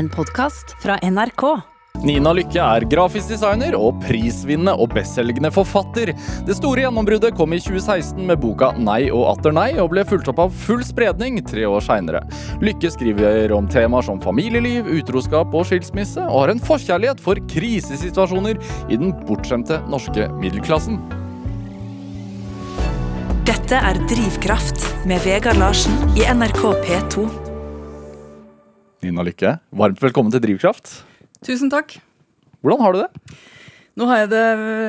En podkast fra NRK. Nina Lykke er grafisk designer og prisvinnende og bestselgende forfatter. Det store gjennombruddet kom i 2016 med boka 'Nei og atter nei', og ble fulgt opp av full spredning tre år seinere. Lykke skriver om temaer som familieliv, utroskap og skilsmisse, og har en forkjærlighet for krisesituasjoner i den bortskjemte norske middelklassen. Dette er Drivkraft med Vegard Larsen i NRK P2. Nina Lykke, varmt velkommen til Drivkraft. Tusen takk. Hvordan har du det? Nå, har det,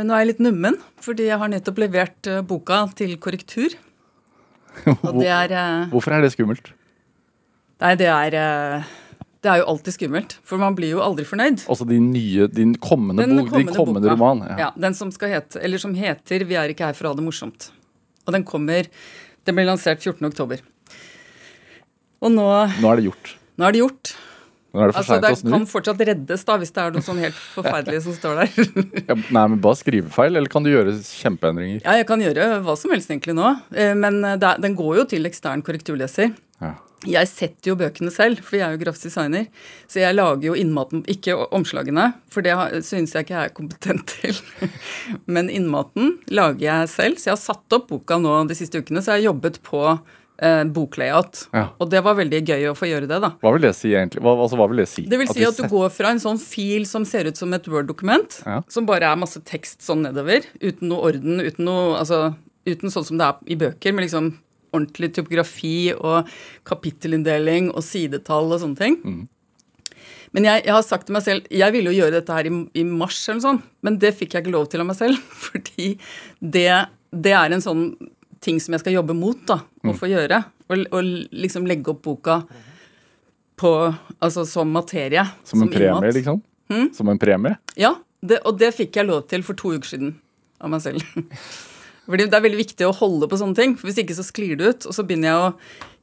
nå er jeg litt nummen, fordi jeg har nettopp levert eh, boka til korrektur. Det er eh, Hvorfor er det skummelt? Nei, det er eh, Det er jo alltid skummelt. For man blir jo aldri fornøyd. Altså din nye, din kommende, Den bok, din kommende boka. roman. Ja. Den som hete, eller som heter 'Vi er ikke her for å ha det morsomt'. Og den kommer Den ble lansert 14.10. Og nå, Nå er det gjort. Nå er det gjort. Nå er det for Altså, det å snu. kan fortsatt reddes da, hvis det er noe sånn helt forferdelig som står der. Ja, nei, men Bare skrivefeil, eller kan du gjøre kjempeendringer? Ja, jeg kan gjøre hva som helst egentlig nå, eh, men det er, den går jo til ekstern korrekturleser. Ja. Jeg setter jo bøkene selv, for jeg er jo grafisk designer. Så jeg lager jo innmaten, ikke omslagene, for det syns jeg ikke jeg er kompetent til. Men innmaten lager jeg selv. Så jeg har satt opp boka nå de siste ukene, så jeg har jobbet på eh, boklayout. Ja. Og det var veldig gøy å få gjøre det, da. Hva vil det si, egentlig? Hva, altså, hva vil det si? Det vil si at du setter- går fra en sånn fil som ser ut som et Word-dokument, Ja. som bare er masse tekst sånn nedover, uten noe orden, uten noe Altså uten sånn som det er i bøker, med liksom ordentlig typografi og kapittelinndeling og sidetall og sånne ting. Mm. Men jeg, jeg har sagt til meg selv Jeg ville jo gjøre dette her i, i mars, eller noe sånt, men det fikk jeg ikke lov til av meg selv. Fordi det, det er en sånn ting som jeg skal jobbe mot, da, Mm. å få gjøre. Og, og liksom legge opp boka på, altså som materie. Som en premie, innmat. liksom? Hm? Som en premie? Ja, det, og det fikk jeg lov til for to uker siden av meg selv. Fordi det er veldig viktig å holde på sånne ting, for hvis ikke så sklir det ut. Og så begynner jeg å,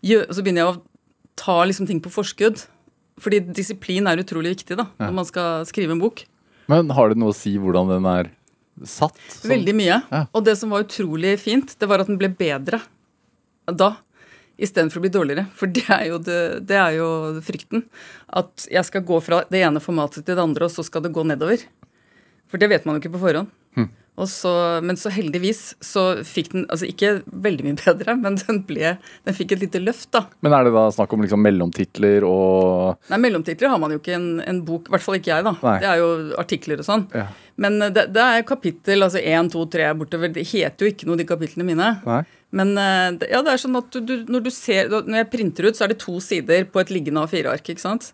gjøre, så begynner jeg å ta liksom ting på forskudd. Fordi disiplin er utrolig viktig da, når man skal skrive en bok. Men har det noe å si hvordan den er satt? Sånn- Veldig mye. Ja. Og det som var utrolig fint, det var at den ble bedre da. Istedenfor å bli dårligere. For det er, jo det, det er jo frykten. At jeg skal gå fra det ene formatet til det andre, og så skal det gå nedover. For det vet man jo ikke på forhånd. Hm. Så, men så heldigvis så fikk den altså ikke veldig mye bedre, men den, ble, den fikk et lite løft, da. Men er det da snakk om liksom mellomtitler og Nei, Mellomtitler har man jo ikke en, en bok, i hvert fall ikke jeg, da. Nei. Det er jo artikler og sånn. Ja. Men det, det er kapittel, altså én, to, tre bortover. Det heter jo ikke noe, de kapitlene mine. Nei? Men eh, ja, det er sånn at du, du, når du ser Når jeg printer ut, så er det to sider på et liggende A4-ark, ikke sant?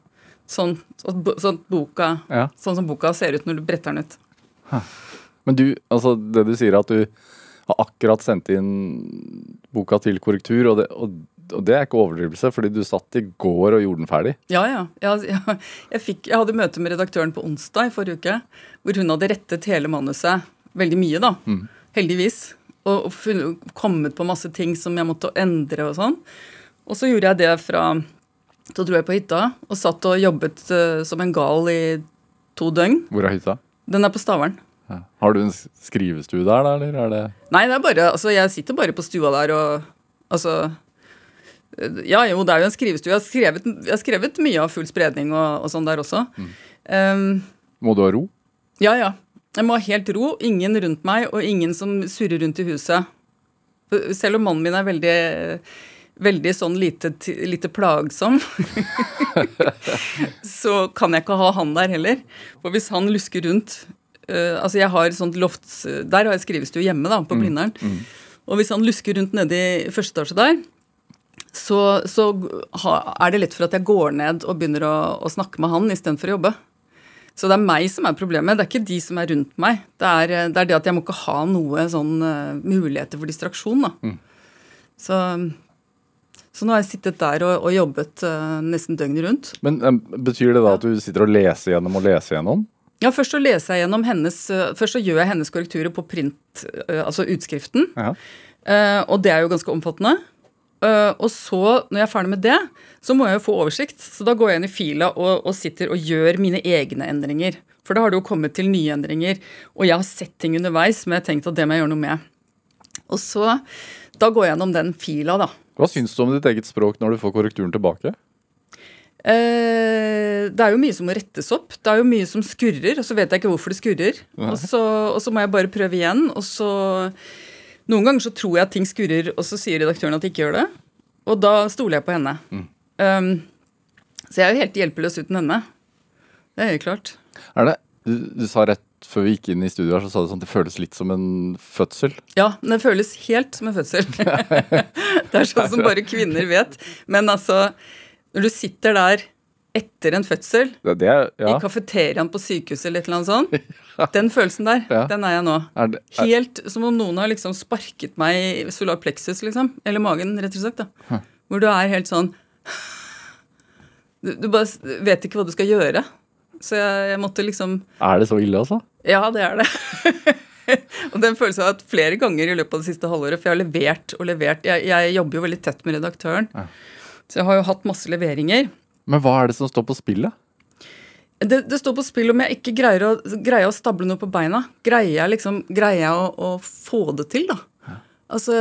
Sånn, sånn, sånn, boka, Ja. sånn som boka ser ut når du bretter den ut. Men du, altså det du sier, at du har akkurat sendt inn boka til korrektur, og det, og, og det er ikke overdrivelse, fordi du satt i går og gjorde den ferdig. Ja, ja. Jeg, jeg, jeg, fikk, jeg hadde møte med redaktøren på onsdag i forrige uke, hvor hun hadde rettet hele manuset veldig mye, da. Heldigvis. Og, og funnet, kommet på masse ting som jeg måtte endre og sånn. Og så gjorde jeg det fra Så dro jeg på hytta og satt og jobbet uh, som en gal i to døgn. Hvor er hytta? Den er på Stavern. Ja. Har du en skrivestue der, da, eller er det Nei, det er bare Altså, jeg sitter bare på stua der og Altså eh, Ja, jo, det er jo en skrivestue. Jeg har skrevet, jeg har skrevet mye av full spredning og, og sånn der også. Um, Må du ha ro? ja, ja. Jeg må ha helt ro. Ingen rundt meg, og ingen som surrer rundt i huset. Selv om mannen min er veldig Veldig sånn lite, lite plagsom, så kan jeg ikke ha han der heller. For hvis han lusker rundt eh, Altså, jeg har sånt lofts... Der har jeg skrivestue hjemme, da, på Blindern. Og hvis han lusker rundt nede i første etasje der, så, så ha, er det lett for at jeg går ned og begynner å, å snakke med han istedenfor å jobbe. Så det er meg som er problemet, det er ikke de som er rundt meg. Det er det, er det at jeg må ikke ha noe sånn uh, muligheter for distraksjon, da. Så, så nå har jeg sittet der og, og jobbet uh, nesten døgnet rundt. Men um, Betyr det da at du sitter og leser gjennom og leser gjennom? Ja, først så leser jeg gjennom hennes eh, Først så gjør jeg hennes korrekturer på print, eh, altså utskriften. Ja. Eh, og det er jo ganske omfattende. Og så, når jeg er ferdig med det, så må jeg jo få oversikt. Så da går jeg inn i fila og, og sitter og gjør mine egne endringer. For da har det jo kommet til nye endringer. Og jeg har sett ting underveis som jeg har tenkt at det må jeg gjøre noe med. Og så, da går jeg gjennom den fila, da. Hva syns du om ditt eget språk når du får korrekturen tilbake? Eh, det er jo mye som må rettes opp. Det er jo mye som skurrer, og så vet jeg ikke hvorfor det skurrer. Og så, og så må jeg bare prøve igjen, og så Noen ganger så tror jeg at ting skurrer, og så sier redaktøren at de ikke gjør det. Og da stoler jeg på henne. Um, så jeg er jo helt hjelpeløs uten henne. Det er helt klart. Er det, du, du sa rett før vi gikk inn i studio her, så sa du sånn at det føles litt som en fødsel. Ja, det føles helt som en fødsel. det er sånn som bare kvinner vet. Men altså, når du sitter der etter en fødsel Det, det ja. i kafeteriaen på sykehuset eller et eller annet sånt, den følelsen der, Ja. den er jeg nå. Er det, er, Helt som om noen har liksom sparket meg i solar plexus, liksom. Eller magen, rett og slett. da. Hvor du er helt sånn du, du bare vet ikke hva du skal gjøre. Så jeg, jeg måtte liksom er det så ille, altså? Ja, det er det. og den følelsen har jeg hatt flere ganger i løpet av det siste halvåret. For jeg har levert og levert. Jeg, jeg jobber jo veldig tett med redaktøren. Ja. Så jeg har jo hatt masse leveringer. Men hva er det som står på spillet? Det, det står på spill om jeg ikke greier å, greier å stable noe på beina. Greier jeg liksom, greier jeg å, å få det til, da? Altså,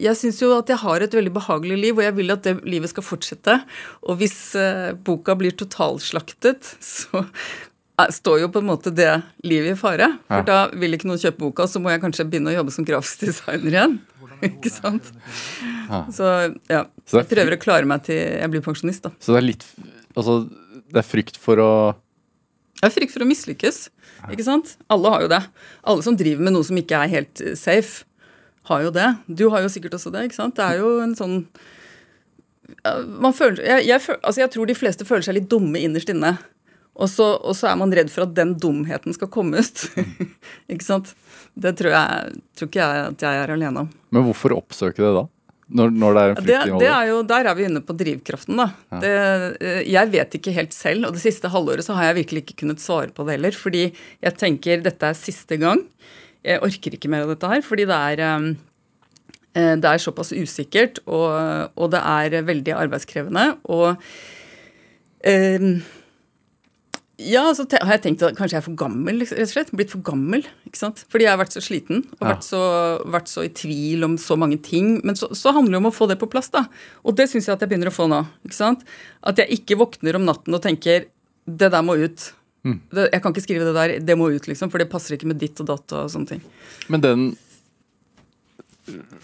Jeg syns jo at jeg har et veldig behagelig liv, og jeg vil at det livet skal fortsette. Og hvis eh, boka blir totalslaktet, så eh, står jo på en måte det livet i fare. For Ja. da vil ikke noen kjøpe boka, så må jeg kanskje begynne å jobbe som grafisk designer igjen. ikke sant? Så ja. Så er Jeg prøver å klare meg til jeg blir pensjonist, da. Så det er litt Altså, det er frykt for å Jeg har frykt for å mislykkes. Ikke sant? Alle har jo det. Alle som driver med noe som ikke er helt eh, safe, har jo det. Du har jo sikkert også det. ikke sant? Det er jo en sånn man føler, jeg, jeg, altså jeg tror de fleste føler seg litt dumme innerst inne. Og så, og så er man redd for at den dumheten skal komme ut. ikke sant? Det tror jeg tror ikke jeg at jeg er alene om. Men hvorfor oppsøke det da? Når, når det er en Ja, frykt Det, det er jo, der er vi inne på drivkraften, da. Det, eh, jeg vet ikke helt selv, og det siste halvåret så har jeg virkelig ikke kunnet svare på det heller. Fordi jeg tenker dette er siste gang. Jeg orker ikke mer av dette her, fordi det er eh, eh, det er såpass usikkert, og, og det er veldig arbeidskrevende. Og eh, ja, så har jeg tenkt at kanskje jeg er for gammel, rett og slett. Blitt for gammel. ikke sant? Fordi jeg har vært så sliten og Ja. vært, så, vært så i tvil om så mange ting. Men så, så handler det om å få det på plass, da. Og det syns jeg at jeg begynner å få nå. ikke sant? At jeg ikke våkner om natten og tenker det der må ut. Det, jeg kan ikke skrive det der, det må ut, liksom, for det passer ikke med ditt og datt og sånne ting. Men den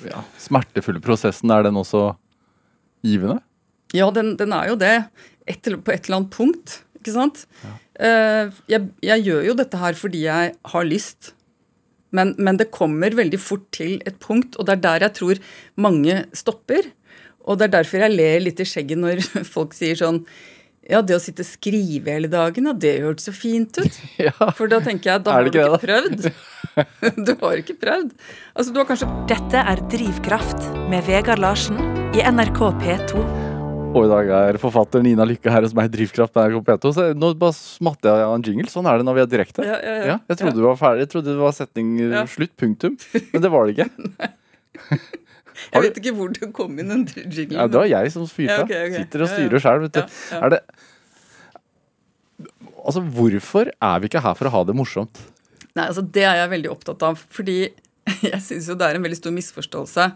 ja, smertefulle prosessen, er den også givende? Ja, den, den er jo det. Et, på et eller annet punkt. Ikke sant? Eh, jeg, jeg gjør jo dette her fordi jeg har lyst. Men, men det kommer veldig fort til et punkt, og det er der jeg tror mange stopper. Og det er derfor jeg ler litt i skjegget når folk sier sånn Ja, det å sitte og skrive hele dagen, ja, det hørtes så fint ut. Ja. For da tenker jeg, da Er har du ikke det, prøvd. Du har ikke prøvd. Altså, du har kanskje Dette er Drivkraft med Vegard Larsen i NRK P2. Og i dag er forfatter Nina Lykke her hos meg i Drivkraft på NRK P2. Så nå bare smatter jeg av en jingle. Sånn er det når vi er direkte. Ja, ja, ja. jeg trodde du var ferdig. Jeg trodde det var setning eh, slutt, punktum. Men det var det ikke. Jeg vet ikke hvor det kom inn den jinglen. Ja, det var jeg som fyrte. Okay. ok. Sitter og styrer sjøl, vet du. Er det Altså, hvorfor er vi ikke her for å ha det morsomt? Nei, altså Det er jeg veldig opptatt av. Fordi jeg syns jo det er en veldig stor misforståelse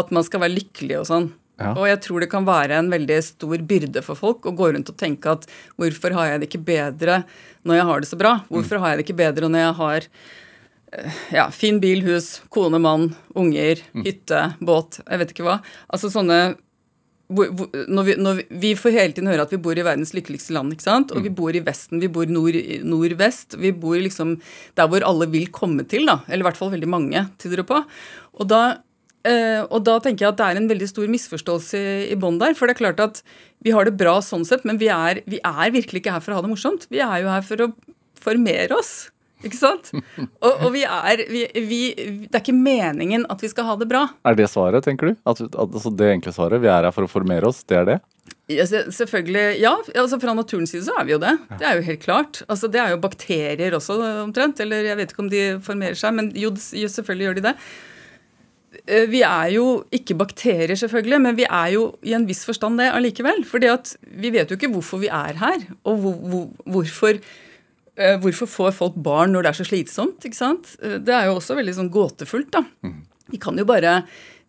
at man skal være lykkelig og sånn. Ja. Og jeg tror det kan være en veldig stor byrde for folk å gå rundt og tenke at hvorfor har jeg det ikke bedre når jeg har det så bra? Hvorfor har jeg det ikke bedre når jeg har eh, ja, fin bil, hus, kone, mann, unger, hytte, båt, jeg vet ikke hva. Altså sånne når, vi, når vi, vi får hele tiden høre at vi bor i verdens lykkeligste land. ikke sant? Og vi bor i Vesten, vi bor nord, nordvest. Vi bor liksom der hvor alle vil komme til, da. Eller i hvert fall veldig mange, tyder det på. Og da, eh, og da tenker jeg at det er en veldig stor misforståelse i, i bånn der. For det er klart at vi har det bra sånn sett, men vi er, vi er virkelig ikke her for å ha det morsomt. Vi er jo her for å formere oss. Ikke sant? Og, og vi er vi, vi, Det er ikke meningen at vi skal ha det bra. Er det svaret, tenker du? At, at, altså det enkle svaret? Vi er her for å formere oss, det er det? Ja, selvfølgelig, ja, altså Fra naturens side så er vi jo det. Det er jo helt klart. Altså Det er jo bakterier også, omtrent. Eller jeg vet ikke om de formerer seg, men jo selvfølgelig gjør de det. Eh, Vi er jo ikke bakterier, selvfølgelig, men vi er jo i en viss forstand det allikevel. fordi vi vet jo ikke hvorfor vi er her, og hvor, hvor, hvorfor eh, Hvorfor får folk barn når det er så slitsomt? ikke sant? Eh, Det er jo også veldig sånn gåtefullt. da. De kan jo bare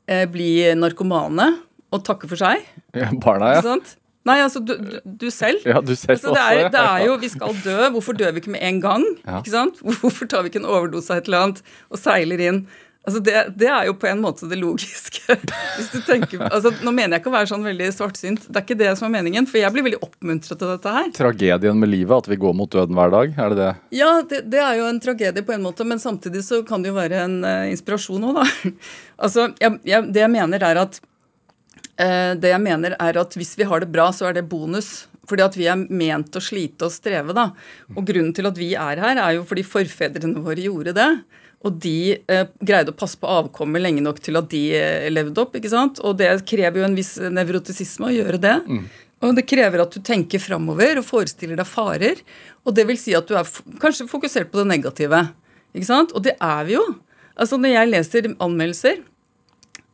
eh, bli narkomane og takke for seg. Ja, barna, Ikke ja. sant? Nei, altså du, du, du selv. Ja, du selv Altså, det, er, det er jo Vi skal dø. Hvorfor dør vi ikke med en gang? Ja. Ikke sant? Hvorfor tar vi ikke en overdose av et eller annet og seiler inn? Altså det, det er jo på en måte det logiske. Hvis du tenker, altså Nå mener jeg ikke å være sånn veldig svartsynt. Det er ikke det som er meningen. For jeg blir veldig oppmuntret til dette her. Tragedien med livet, at vi går mot døden hver dag, er det det? Ja, det, det er jo en tragedie på en måte, men samtidig så kan det jo være en uh, inspirasjon òg, da. altså, jeg, jeg, Det jeg mener er at uh, Det jeg mener er at hvis vi har det bra, så er det bonus. Fordi at vi er ment å slite og streve, da. Og grunnen til at vi er her, er jo fordi forfedrene våre gjorde det. Og de eh, greide å passe på avkommet lenge nok til at de eh, levde opp. ikke sant? Og det krever jo en viss nevrotisisme å gjøre det. Og det krever at du tenker framover og forestiller deg farer. Og det vil si at du er kanskje fokusert på det negative. Ikke sant? Og det er vi jo. Altså Når jeg leser anmeldelser,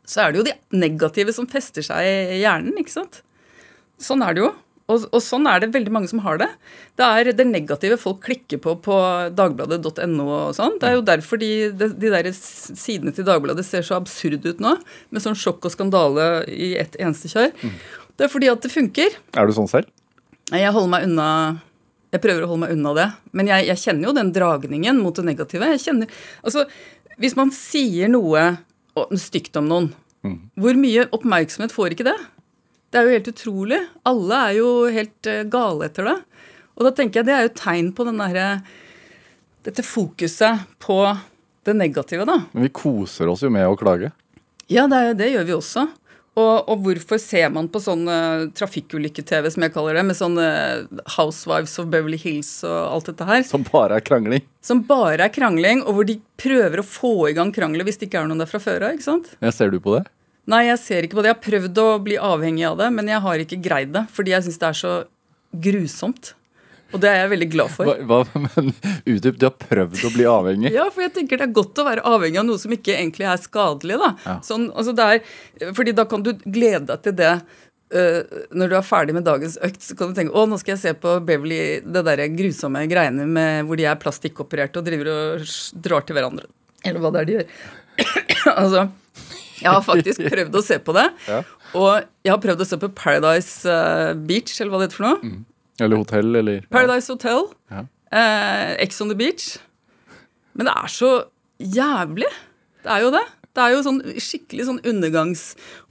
så er det jo de negative som fester seg i hjernen. ikke sant? Sånn er det jo. Og, og sånn er det veldig mange som har det. Det er det negative folk klikker på på dagbladet.no og sånn. Det er jo derfor de, de, de der sidene til Dagbladet ser så absurde ut nå, med sånn sjokk og skandale i ett eneste kjør. Det er fordi at det funker. Er du sånn selv? Jeg holder meg unna Jeg prøver å holde meg unna det. Men jeg, jeg kjenner jo den dragningen mot det negative. Jeg kjenner, altså, Hvis man sier noe stygt om noen, hvor mye oppmerksomhet får ikke det? Det er jo helt utrolig. Alle er jo helt eh, gale etter det. Og da tenker jeg det er jo tegn på den der Dette fokuset på det negative, da. Men vi koser oss jo med å klage. Ja, det, er- det gjør vi også. Og, og hvorfor ser man på sånn uh, trafikkulykke-TV, som jeg kaller det, med sånne Housewives of Beverly Hills og alt dette her, Som bare er krangling. som bare er krangling, og hvor de prøver å få i gang krangler hvis det ikke er noen der fra før av, ikke sant? Ja, ser du på det? Nei, jeg ser ikke på det. Jeg har prøvd å bli avhengig av det, men jeg har ikke greid det, fordi jeg syns det er så grusomt. Og det er jeg veldig glad for. Hva, hva, men utdyp, du har prøvd å bli avhengig. Ja, for jeg tenker det er godt å være avhengig av noe som ikke egentlig er skadelig. da. Ja. Sånn, altså er, fordi da kan du glede deg til det Uh, når du er ferdig med dagens økt. Så kan du tenke å, nå skal jeg se på Beverly, det der grusomme greiene med, hvor de er plastikkopererte og driver og drar til hverandre. Eller hva det er de gjør. altså, jeg har faktisk prøvd å se på det. Ja. Og jeg har prøvd å se på Paradise øh, Beach, eller hva det heter for noe. Eller hotell, eller Paradise Hotel. Ja. Eh, Ex on the Beach. Men det er så jævlig. Det er jo det. Det er jo sånn skikkelig sånn undergangs...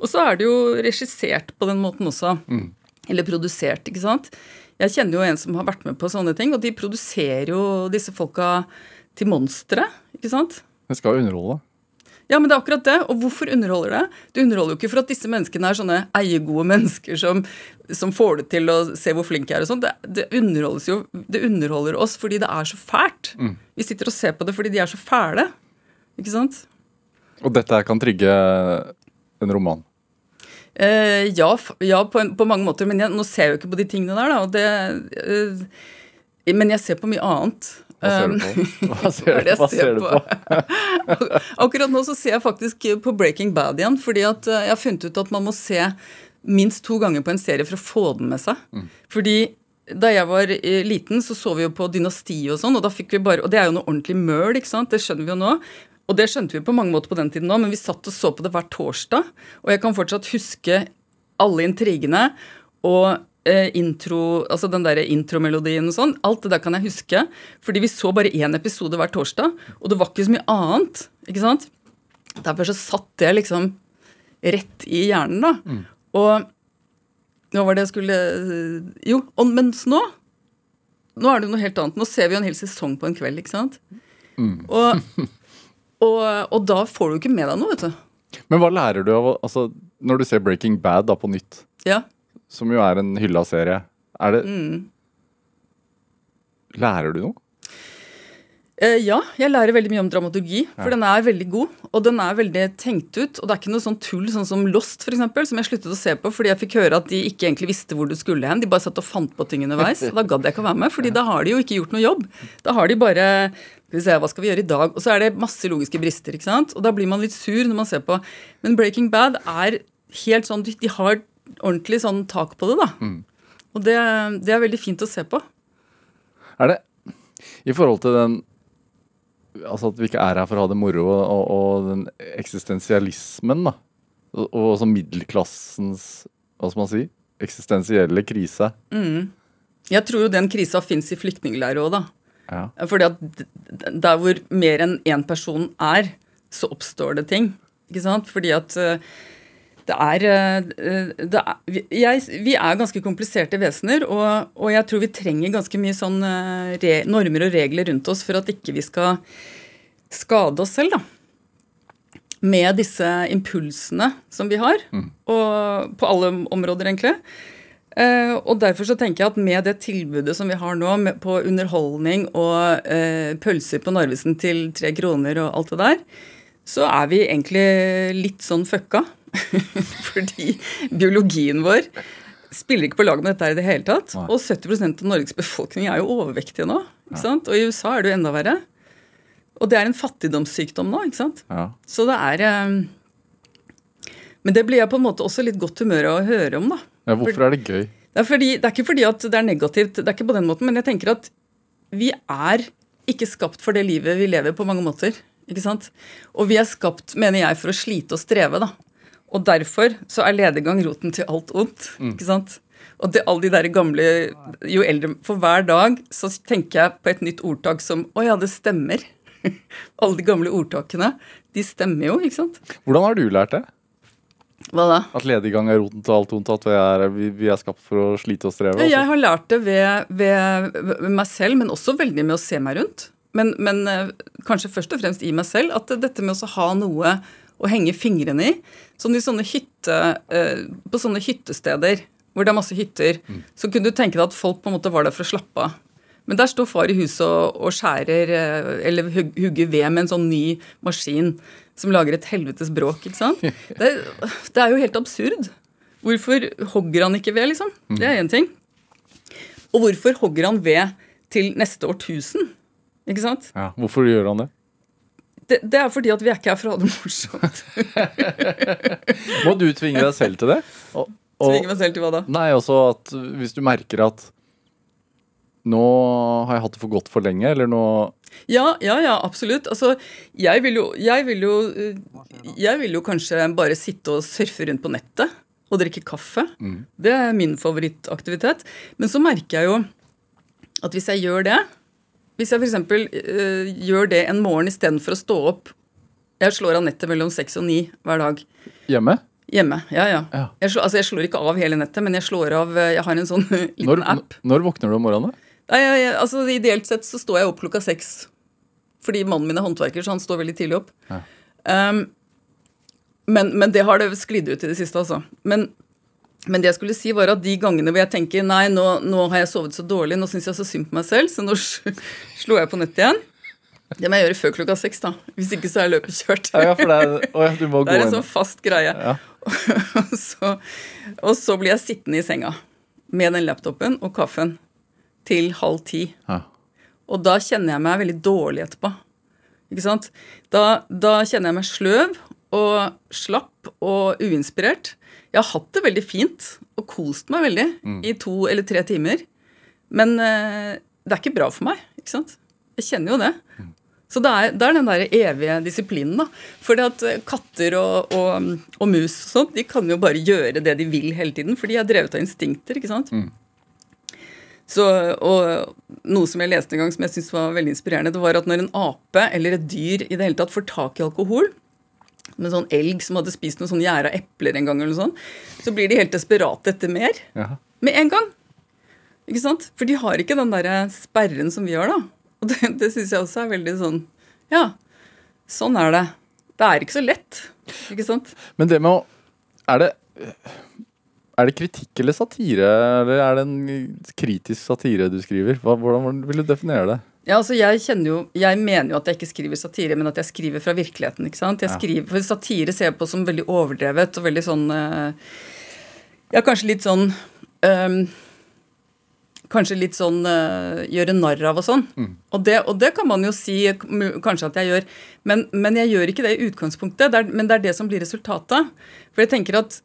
Og så er det jo regissert på den måten også. Eller produsert, ikke sant. Jeg kjenner jo en som har vært med på sånne ting, og de produserer jo disse folka til monstre, ikke sant. Det skal underholde. Ja, men det er akkurat det. Og hvorfor underholder det? Det underholder jo ikke for at disse menneskene er sånne eiegode mennesker som, som får det til å se hvor flinke jeg er og sånn. Det, det jo Det underholder oss fordi det er så fælt. Vi sitter og ser på det fordi de er så fæle. Ikke sant? Og dette kan trigge en roman. Eh, ja, ja på, en, på mange måter. Men jeg, nå ser jeg jo ikke på de tingene der, da. Det, eh, men jeg ser på mye annet. Hva ser du Um, på? Hva ser, er hva ser ser du på? Akkurat nå så ser jeg faktisk på Breaking Bad igjen, fordi at eh, jeg har funnet ut at man må se minst to ganger på en serie for å få den med seg. Fordi da jeg var eh, liten, så så vi jo på Dynasti og sånn, og da fikk vi bare Og det er jo noe ordentlig møl, ikke sant? Det skjønner vi jo nå. Og det skjønte vi på mange måter på den tiden òg, men vi satt og så på det hver torsdag. Og jeg kan fortsatt huske alle intrigene og eh, intro, altså den der intromelodien og sånn. Alt det der kan jeg huske. Fordi vi så bare én episode hver torsdag, og det var ikke så mye annet. ikke sant? Derfor så satt det liksom rett i hjernen, da. Og hva var det jeg skulle Jo, og, mens nå Nå er det jo noe helt annet. Nå ser vi jo en hel sesong på en kveld, ikke sant? Og, og, og da får du ikke med deg noe, vet du. Men hva lærer du av altså, Når du ser Breaking Bad da på nytt, Ja. Som jo er en hylla serie, er det Mm. Lærer du noe? Eh, ja, jeg lærer veldig mye om dramaturgi, for den er veldig god. Og den er veldig tenkt ut. Og det er ikke noe sånn tull sånn som Lost, eksempel, som jeg sluttet å se på fordi jeg fikk høre at de ikke egentlig visste hvor du skulle hen. De bare satt og fant på ting underveis. Og da gadd jeg ikke å være med, fordi da har de jo ikke gjort noe jobb. Da har de bare skal vi se, hva skal vi gjøre i dag? Og så er det masse logiske brister, ikke sant. Og da blir man litt sur når man ser på. Men Breaking Bad er helt sånn de har ordentlig sånn tak på det, da. Og det, det er veldig fint å se på. Er det i forhold til den Altså at vi ikke er her for å ha det moro, og, og, den eksistensialismen, da. Og, og sånn middelklassens Hva skal man si? eksistensielle krise. Jeg tror jo den krisa fins i flyktningleirer òg, da. Ja. Fordi at der hvor mer enn én person er, så oppstår det ting. Ikke sant? Fordi at eh, det er, eh, det er vi- jeg, vi er ganske kompliserte vesener, og, og jeg tror vi trenger ganske mye sånn eh, re, normer og regler rundt oss for at ikke vi skal skade oss selv, da. Med disse impulsene som vi har, og på alle områder, egentlig. Uh, og derfor så tenker jeg at med det tilbudet som vi har nå, med, på underholdning og uh, pølser på Narvesen til tre kroner og alt det der, så er vi egentlig litt sånn fucka. Fordi biologien vår spiller ikke på lag med dette i det hele tatt. Nei. Og 70% av Norges befolkning er jo overvektige nå. ikke sant? Og i USA er det jo enda verre. Og det er en fattigdomssykdom nå, ikke sant. Ja. Så det er eh, Men det blir jeg på en måte også litt godt humør av å høre om, da. ja, hvorfor er det gøy? Det er, fordi, det er ikke fordi at det er negativt, det er ikke på den måten, men jeg tenker at vi er ikke skapt for det livet vi lever på mange måter. ikke sant? Og vi er skapt, mener jeg, for å slite og streve, da. Og derfor så er ledegang roten til alt ondt. ikke sant? Og det, alle de der gamle Jo eldre For hver dag så tenker jeg på et nytt ordtak som Å ja, det stemmer. alle de gamle ordtakene, de stemmer jo, ikke sant? Hvordan har du lært det? Hva da? At lediggang er roten til alt ondt, at vi er, vi, er skapt for å slite og streve? Jeg altså? har lært det ved, ved, ved meg selv, men også veldig med å se meg rundt. Men, men eh, kanskje først og fremst i meg selv. At dette med å ha noe å henge fingrene i. Sånn i sånne hytte, eh, På sånne hyttesteder hvor det er masse hytter, så kunne du tenke deg at folk på en måte var der for å slappe av. Men der står far i huset og, og skjærer eh, eller hugger ved med en sånn ny maskin som lager et helvetes bråk. ikke sant? Det, det er jo helt absurd. Hvorfor hogger han ikke ved, liksom? Det er én ting. Og hvorfor hogger han ved til neste årtusen? Ikke sant? Ja, hvorfor gjør han det? Det, det er fordi at vi er ikke her for å ha det morsomt. Må du tvinge deg selv til det? Og, og, Tvinge meg selv til hva da? Nei, også at hvis du merker at nå har jeg hatt det for godt for lenge, eller nå Ja, ja, ja, absolutt. Altså, jeg vil jo, jeg vil jo, jeg vil jo kanskje bare sitte og surfe rundt på nettet og drikke kaffe. Det er min favorittaktivitet. Men så merker jeg jo at hvis jeg gjør det Hvis jeg f.eks. Uh, gjør det en morgen istedenfor å stå opp Jeg slår av nettet mellom seks og ni hver dag. hjemme? Hjemme. Ja, ja. Ja. Jeg, slår, altså, jeg slår ikke av hele nettet, men jeg slår av eh, Jeg har en sånn liten Når, app. når våkner du om morgenen? Nei, jeg, jeg, altså Ideelt sett så står jeg opp klokka seks. Fordi mannen min er håndverker, så han står veldig tidlig opp. Ja. Um, men, men det har det sklidd ut i det siste, altså. Men, men det jeg skulle si, var at de gangene hvor jeg tenker nei, nå, nå har jeg sovet så dårlig, nå syns jeg så synd på meg selv, så nå slo jeg på nettet igjen. Det må jeg gjøre før klokka seks, da. Hvis ikke så er løpet kjørt. Ja, det er, å, ja, Det er en sånn fast greie. Ja. og, så, og så blir jeg sittende i senga med den laptopen og kaffen til halv ti. Ja. Og da kjenner jeg meg veldig dårlig etterpå. Ikke sant? Da, da kjenner jeg meg sløv og slapp og uinspirert. Jeg har hatt det veldig fint og kost meg veldig i to eller tre timer. Men eh, det er ikke bra for meg. ikke sant? Jeg kjenner jo det. Så det er, det er den der evige disiplinen. da. Fordi at eh, katter og, og, og mus og sånt, de kan jo bare gjøre det de vil hele tiden, for de er drevet av instinkter. ikke sant? Så, og Noe som jeg leste en gang som jeg synes var veldig inspirerende, det var at når en ape eller et dyr i det hele tatt får tak i alkohol, med sånn elg som hadde spist noen sånn gjæra epler en gang, eller noe sånt, så blir de helt desperate etter mer. Ja. Med en gang. Ikke sant? For de har ikke den der sperren som vi har, da. Og det, det syns jeg også er veldig sånn Ja, sånn er det. Det er ikke så lett. Ikke sant? Men det med å Er det er det kritikk eller satire, eller er det en kritisk satire du skriver? Hva, hvordan vil du definere det? Ja, altså jeg jo, jeg mener jo at jeg ikke skriver satire, men at jeg skriver fra virkeligheten. ikke sant? Jeg skriver, for Satire ser jeg på som veldig overdrevet og veldig sånn eh, Ja, kanskje litt sånn ehm, Kanskje litt sånn eh, gjøre narr av og sånn. Og, det, og det kan man jo si kanskje at jeg gjør, men, men jeg gjør ikke det i utgangspunktet. Det er, men det er det som blir resultatet. For jeg tenker at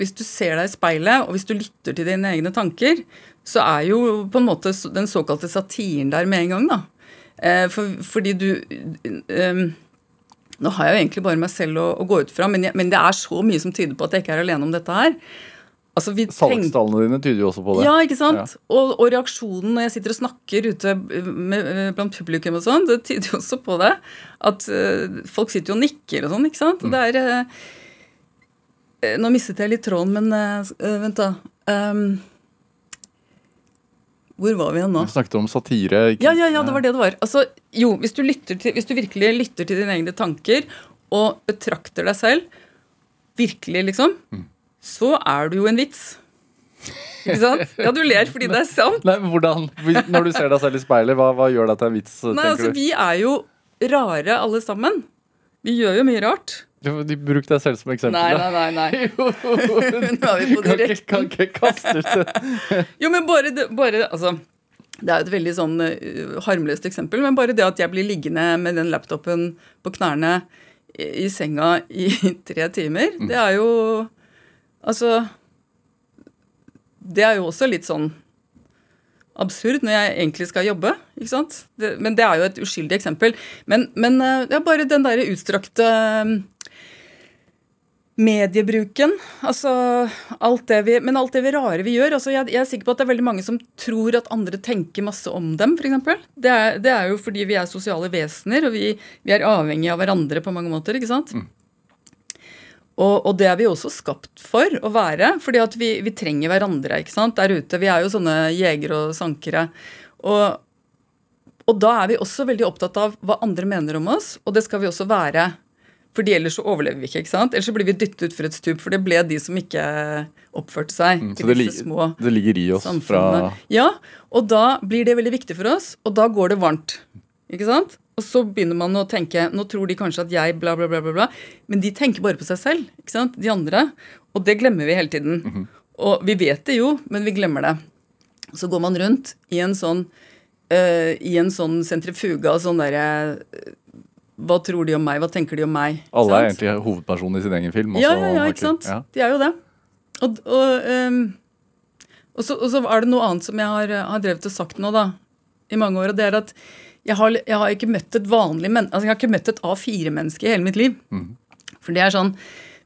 hvis du ser deg i speilet, og hvis du lytter til dine egne tanker, så er jo på en måte den såkalte satiren der med en gang, da. Eh, for, fordi du um, Nå har jeg jo egentlig bare meg selv å, å gå ut fra, men, jeg, men det er så mye som tyder på at jeg ikke er alene om dette her. Altså, Salgstallene dine tyder jo også på det. Ja, ikke sant? Og, og reaksjonen når jeg sitter og snakker ute med, blant publikum og sånn, det tyder jo også på det. At uh, folk sitter jo og nikker og sånn, ikke sant? Mm. det er eh, Nå mistet jeg litt tråden, men eh, eh, vent, da. Um, hvor var vi igjen nå? Vi snakket om satire. ikke- Ja, ja, ja, det var det det var. Altså, jo, hvis du, til, hvis du virkelig lytter til dine egne tanker og betrakter deg selv virkelig, liksom, så er du jo en vits. Ikke sant? Ja, du ler fordi det er sant. Nei, men hvordan, Når du ser deg selv i speilet, hva, hva gjør deg til en vits? Nei, altså, du? vi er jo rare alle sammen. Vi gjør jo mye rart. Du, de Bruk deg selv som eksempel. Nei, nei, nei. nei. Jo, på kan ikke, kan ikke kaste ut det. Jo, men bare, bare altså, det er et veldig sånn uh, harmløst eksempel, men bare det at jeg blir liggende med den laptopen på knærne i, i senga i tre timer, det er jo Altså Det er jo også litt sånn absurd når jeg egentlig skal jobbe. ikke sant? Det, men det er jo et uskyldig eksempel. Men, men det er bare den derre utstrakte um, mediebruken. Altså alt det vi Men alt det vi rare vi gjør. altså Jeg, jeg er sikker på at det er veldig mange som tror at andre tenker masse om dem, f.eks. Det, er- det er jo fordi vi er sosiale vesener, og vi, vi er avhengige av hverandre på mange måter. ikke sant? Og, og det er vi også skapt for å være, fordi at vi, vi trenger hverandre ikke sant, der ute. Vi er jo sånne jegere og sankere. Og, og da er vi også veldig opptatt av hva andre mener om oss, og det skal vi også være. Fordi ellers så overlever vi ikke. ikke sant? Ellers så blir vi dyttet utfor et stup, for det ble de som ikke oppførte seg. Mm, Så det, disse små ligger, det ligger i oss fra. Ja, og da blir det veldig viktig for oss, og da går det varmt. Ikke sant? Og så begynner man å tenke Nå tror de kanskje at jeg bla, bla, bla, bla, bla. Men de tenker bare på seg selv. ikke sant? De andre. Og det glemmer vi hele tiden. Mhm. Og vi vet det jo, men vi glemmer det. Så går man rundt i en sånn eh, i en sånn sentrifuga, sånn derre eh, Hva tror de om meg? Hva tenker de om meg? Alle er sant? egentlig hovedpersonen i sin egen film. Også, ja, ja, ja, ikke sant? Ja. De er jo det. Og, og, um, og, så, og så er det noe annet som jeg har, har drevet og sagt nå, da, i mange år, og det er at jeg har, jeg har ikke møtt et vanlig men, altså jeg har ikke møtt et A4-menneske i hele mitt liv. For det er sånn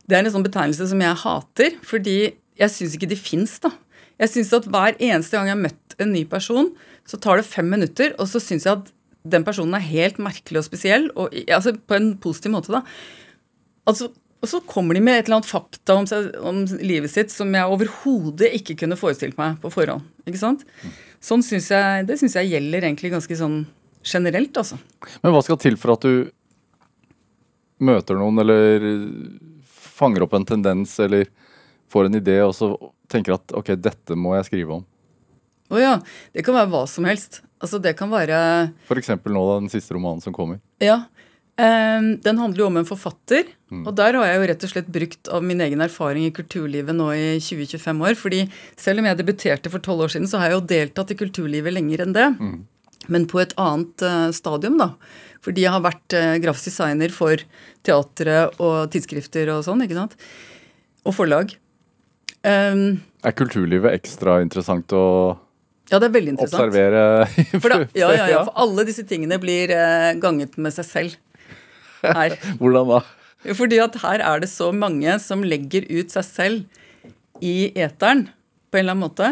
det er en sånn betegnelse som jeg hater, fordi jeg syns ikke de fins, da. Jeg synes at hver eneste gang jeg har møtt en ny person, så tar det fem minutter, og så syns jeg at den personen er helt merkelig og spesiell, og, altså på en positiv måte, da. Altså, og så kommer de med et eller annet fakta om, seg, om livet sitt som jeg overhodet ikke kunne forestilt meg på forhånd. ikke sant? Sånn synes jeg, Det syns jeg gjelder egentlig ganske sånn generelt, altså. Men hva skal til for at du møter noen, eller fanger opp en tendens, eller får en idé, og så tenker at ok, dette må jeg skrive om? Å ja. Det kan være hva som helst. Altså, det kan være For eksempel nå da, den siste romanen som kommer. Ja. Um, den handler jo om en forfatter. Og der har jeg jo rett og slett brukt av min egen erfaring i kulturlivet nå i 20-25 år. fordi selv om jeg debuterte for tolv år siden, så har jeg jo deltatt i kulturlivet lenger enn det. Men på et annet uh, stadium, da. Fordi jeg har vært uh, grafisk designer for teatre og tidsskrifter og sånn. ikke sant? Og forlag. Um, Er kulturlivet ekstra interessant å ja, det er veldig interessant. observere? For da, ja, ja, ja, for alle disse tingene blir eh, ganget med seg selv her. Hvordan da? Fordi at her er det så mange som legger ut seg selv i eteren på en eller annen måte.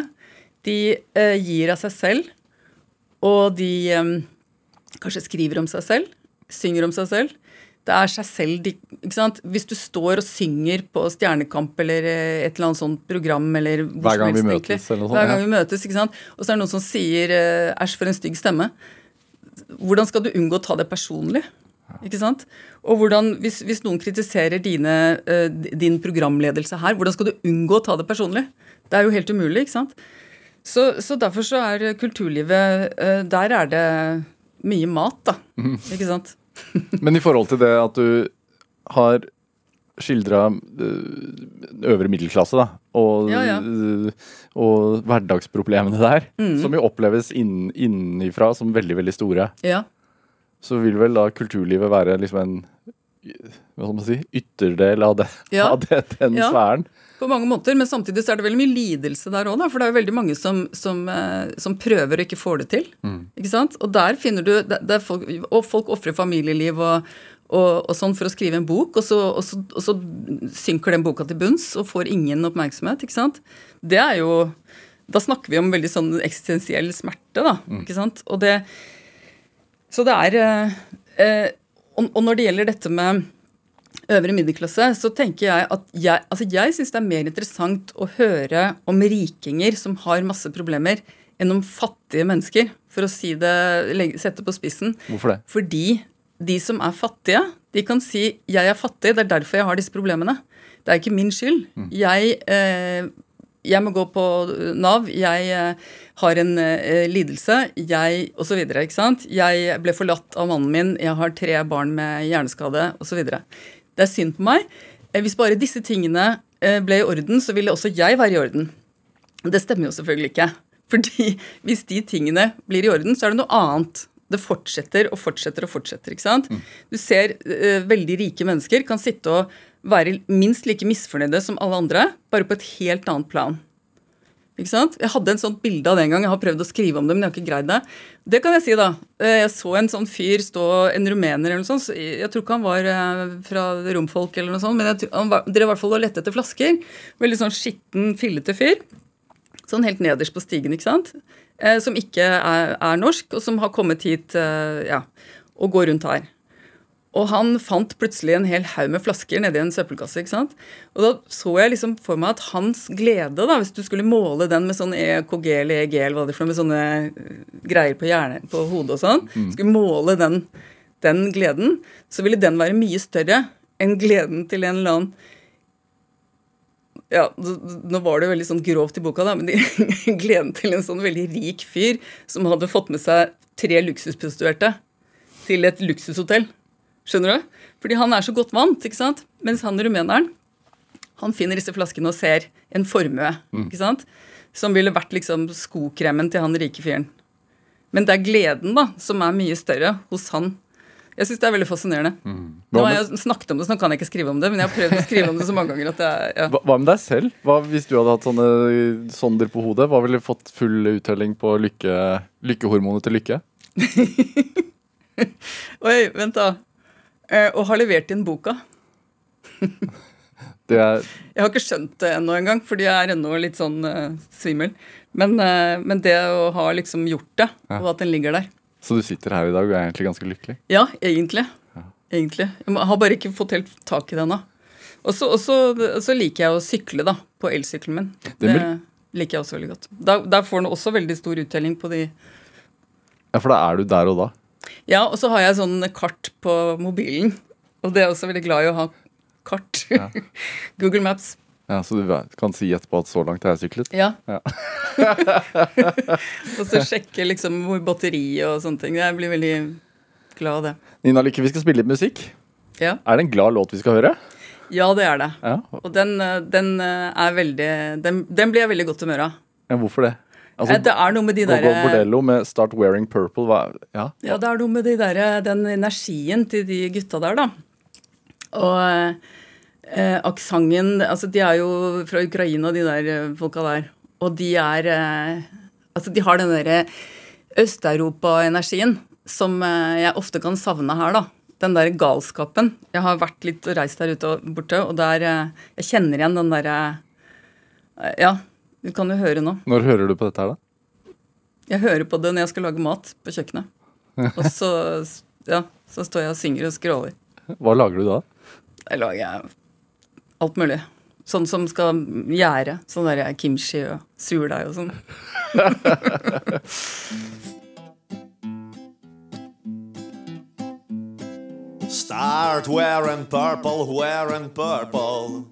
De eh, gir av seg selv, og de eh, kanskje skriver om seg selv, synger om seg selv. Det er seg selv de ikke sant? Hvis du står og synger på Stjernekamp eller eh, et eller annet sånt program eller Hver gang vi møtes, egentlig. eller noe sånt, Hver gang ja. vi møtes, ikke sant? Og så er det noen som sier eh, 'æsj, for en stygg stemme'. Hvordan skal du unngå å ta det personlig? Ikke sant? Og hvordan, hvis, hvis noen kritiserer dine, eh, din programledelse her, hvordan skal du unngå å ta det personlig? Det er jo helt umulig, ikke sant? Så, så derfor så er kulturlivet Der er det mye mat, da. Ikke sant? Men i forhold til det at du har skildra øvre middelklasse, da, og, Ja, ja. og hverdagsproblemene der, Mm. som jo oppleves inn, innenfra som veldig, veldig store, Ja. så vil vel da kulturlivet være liksom en hva skal man si, ytterdel av, det, av det, den sfæren. På mange måter, men samtidig så er det veldig mye lidelse der òg, for det er jo veldig mange som, som, eh, som prøver og ikke får det til. Ikke sant? Og der finner du der, er folk, Og folk ofrer familieliv og, og, og sånn for å skrive en bok, og så, og, så, og så synker den boka til bunns og får ingen oppmerksomhet. ikke sant? Det er jo Da snakker vi om veldig sånn eksistensiell smerte, da. ikke sant? Og det Så det er eh, eh, og, og når det gjelder dette med øvre middelklasse, så tenker jeg at jeg, altså jeg syns det er mer interessant å høre om rikinger som har masse problemer, enn om fattige mennesker, for å si det, sette på spissen. Hvorfor det? Fordi de som er fattige, de kan si 'jeg er fattig, det er derfor jeg har disse problemene'. Det er ikke min skyld. Mm. Jeg, eh, jeg, må gå på Nav, jeg eh, har en eh, lidelse, jeg osv. Ikke sant? Jeg ble forlatt av mannen min, jeg har tre barn med hjerneskade osv. Det er synd på meg. Eh, hvis bare disse tingene eh, ble i orden, så ville også jeg være i orden. Det stemmer jo selvfølgelig ikke. Fordi hvis de tingene blir i orden, så er det noe annet det fortsetter og fortsetter og fortsetter. ikke sant? Mm. Du ser uh, veldig rike mennesker kan sitte og være minst like misfornøyde som alle andre, bare på et helt annet plan. Ikke sant? Jeg hadde en sånt bilde av det en gang. Jeg har prøvd å skrive om det, men jeg har ikke greid det. Det kan jeg si, da. Eh, jeg så en sånn fyr stå, en rumener eller noe sånt. Jeg tror ikke han var uh, fra romfolk eller noe sånt, men jeg, han var, drev i hvert fall og lette etter flasker. Veldig sånn skitten, fillete fyr. Sånn helt nederst på stigen, ikke sant. Eh, som ikke er, er, norsk, og som har kommet hit eh, ja, og går rundt her. Og han fant plutselig en hel haug med flasker nedi en søppelkasse. ikke sant? Og da så jeg liksom for meg at hans glede, da, hvis du skulle måle den med sånn EKG eller EG, eller hva det er for noe, med sånne eh, greier på, hjernen, på hodet og sånn, mm. skulle måle den, den gleden, så ville den være mye større enn gleden til en eller annen ja, Nå var det jo veldig sånn grovt i boka, da, men de gleden til en sånn veldig rik fyr som hadde fått med seg tre luksusprostituerte til et luksushotell. Skjønner du? Fordi han er så godt vant, ikke sant? Mens han rumeneren, han finner disse flaskene og ser en formue, mm. ikke sant? Som ville vært liksom skokremen til han rike fyren. Men det er gleden da, som er mye større hos han jeg syns det er veldig fascinerende. Mm. Nå har jeg snakket om det, så nå kan jeg ikke skrive om det, men jeg har prøvd å skrive om det så mange ganger at jeg, ja. hva, hva, med deg selv? Hva, hvis du hadde hatt sånne sonder på hodet, hva ville fått full uttelling på lykke, lykkehormonet til lykke? Oi, vent da. Eh, har levert inn boka. det er Jeg har ikke skjønt det ennå engang, fordi jeg er ennå litt sånn uh, svimmel. Men, uh, men, det å ha liksom gjort det, ja. og at den ligger der så du sitter her i dag og er egentlig ganske lykkelig? Ja, egentlig. Ja. Egentlig. Jeg har bare ikke fått helt tak i det ennå. Og så liker jeg å sykle, da, på elsykkelen min. Det, det liker jeg også veldig godt. Der, der får den også veldig stor uttelling på de Ja, for da er du der og da? Ja, og så har jeg sånn kart på mobilen. Og det er også veldig glad i å ha kart. Ja. Google Maps. Ja, Så du kan si etterpå at så langt har jeg syklet? Ja. ja. og så sjekke liksom hvor batteri og sånne ting. Jeg blir veldig glad av det. Nina Lykke, vi skal spille litt musikk. Ja. Er det en glad låt vi skal høre? Ja, det er det. Ja. Og den, den, er veldig den, den, blir jeg veldig godt humør av. Ja, hvorfor det? Altså, det er noe med de der Bordello med 'Start Wearing Purple'. Hva, ja. ja, det er noe med de der, den energien til de gutta der, da. Og eh, aksenten Altså, de er jo fra Ukraina, de der eh, folka der. Og de er eh, Altså, de har den derre Øst-Europa-energien som eh, jeg ofte kan savne her, da. Den der galskapen. Jeg har vært litt og reist der ute og borte, og der eh, Jeg kjenner igjen den derre eh, Ja, du kan jo høre nå. Når hører du på dette her, da? Jeg hører på det når jeg skal lage mat på kjøkkenet. Og så, ja, så står jeg og synger og skråler. Hva lager du da? Jeg lager alt mulig. Sånn som skal gjære. Sånn der kimchi og surdeig og sånn. Start wearing purple, wearing purple.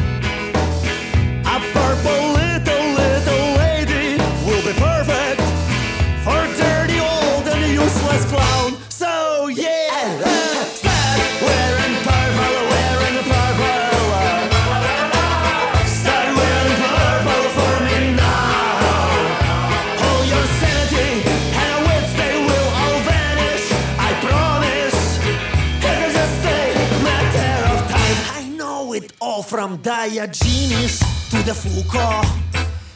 To the Foucault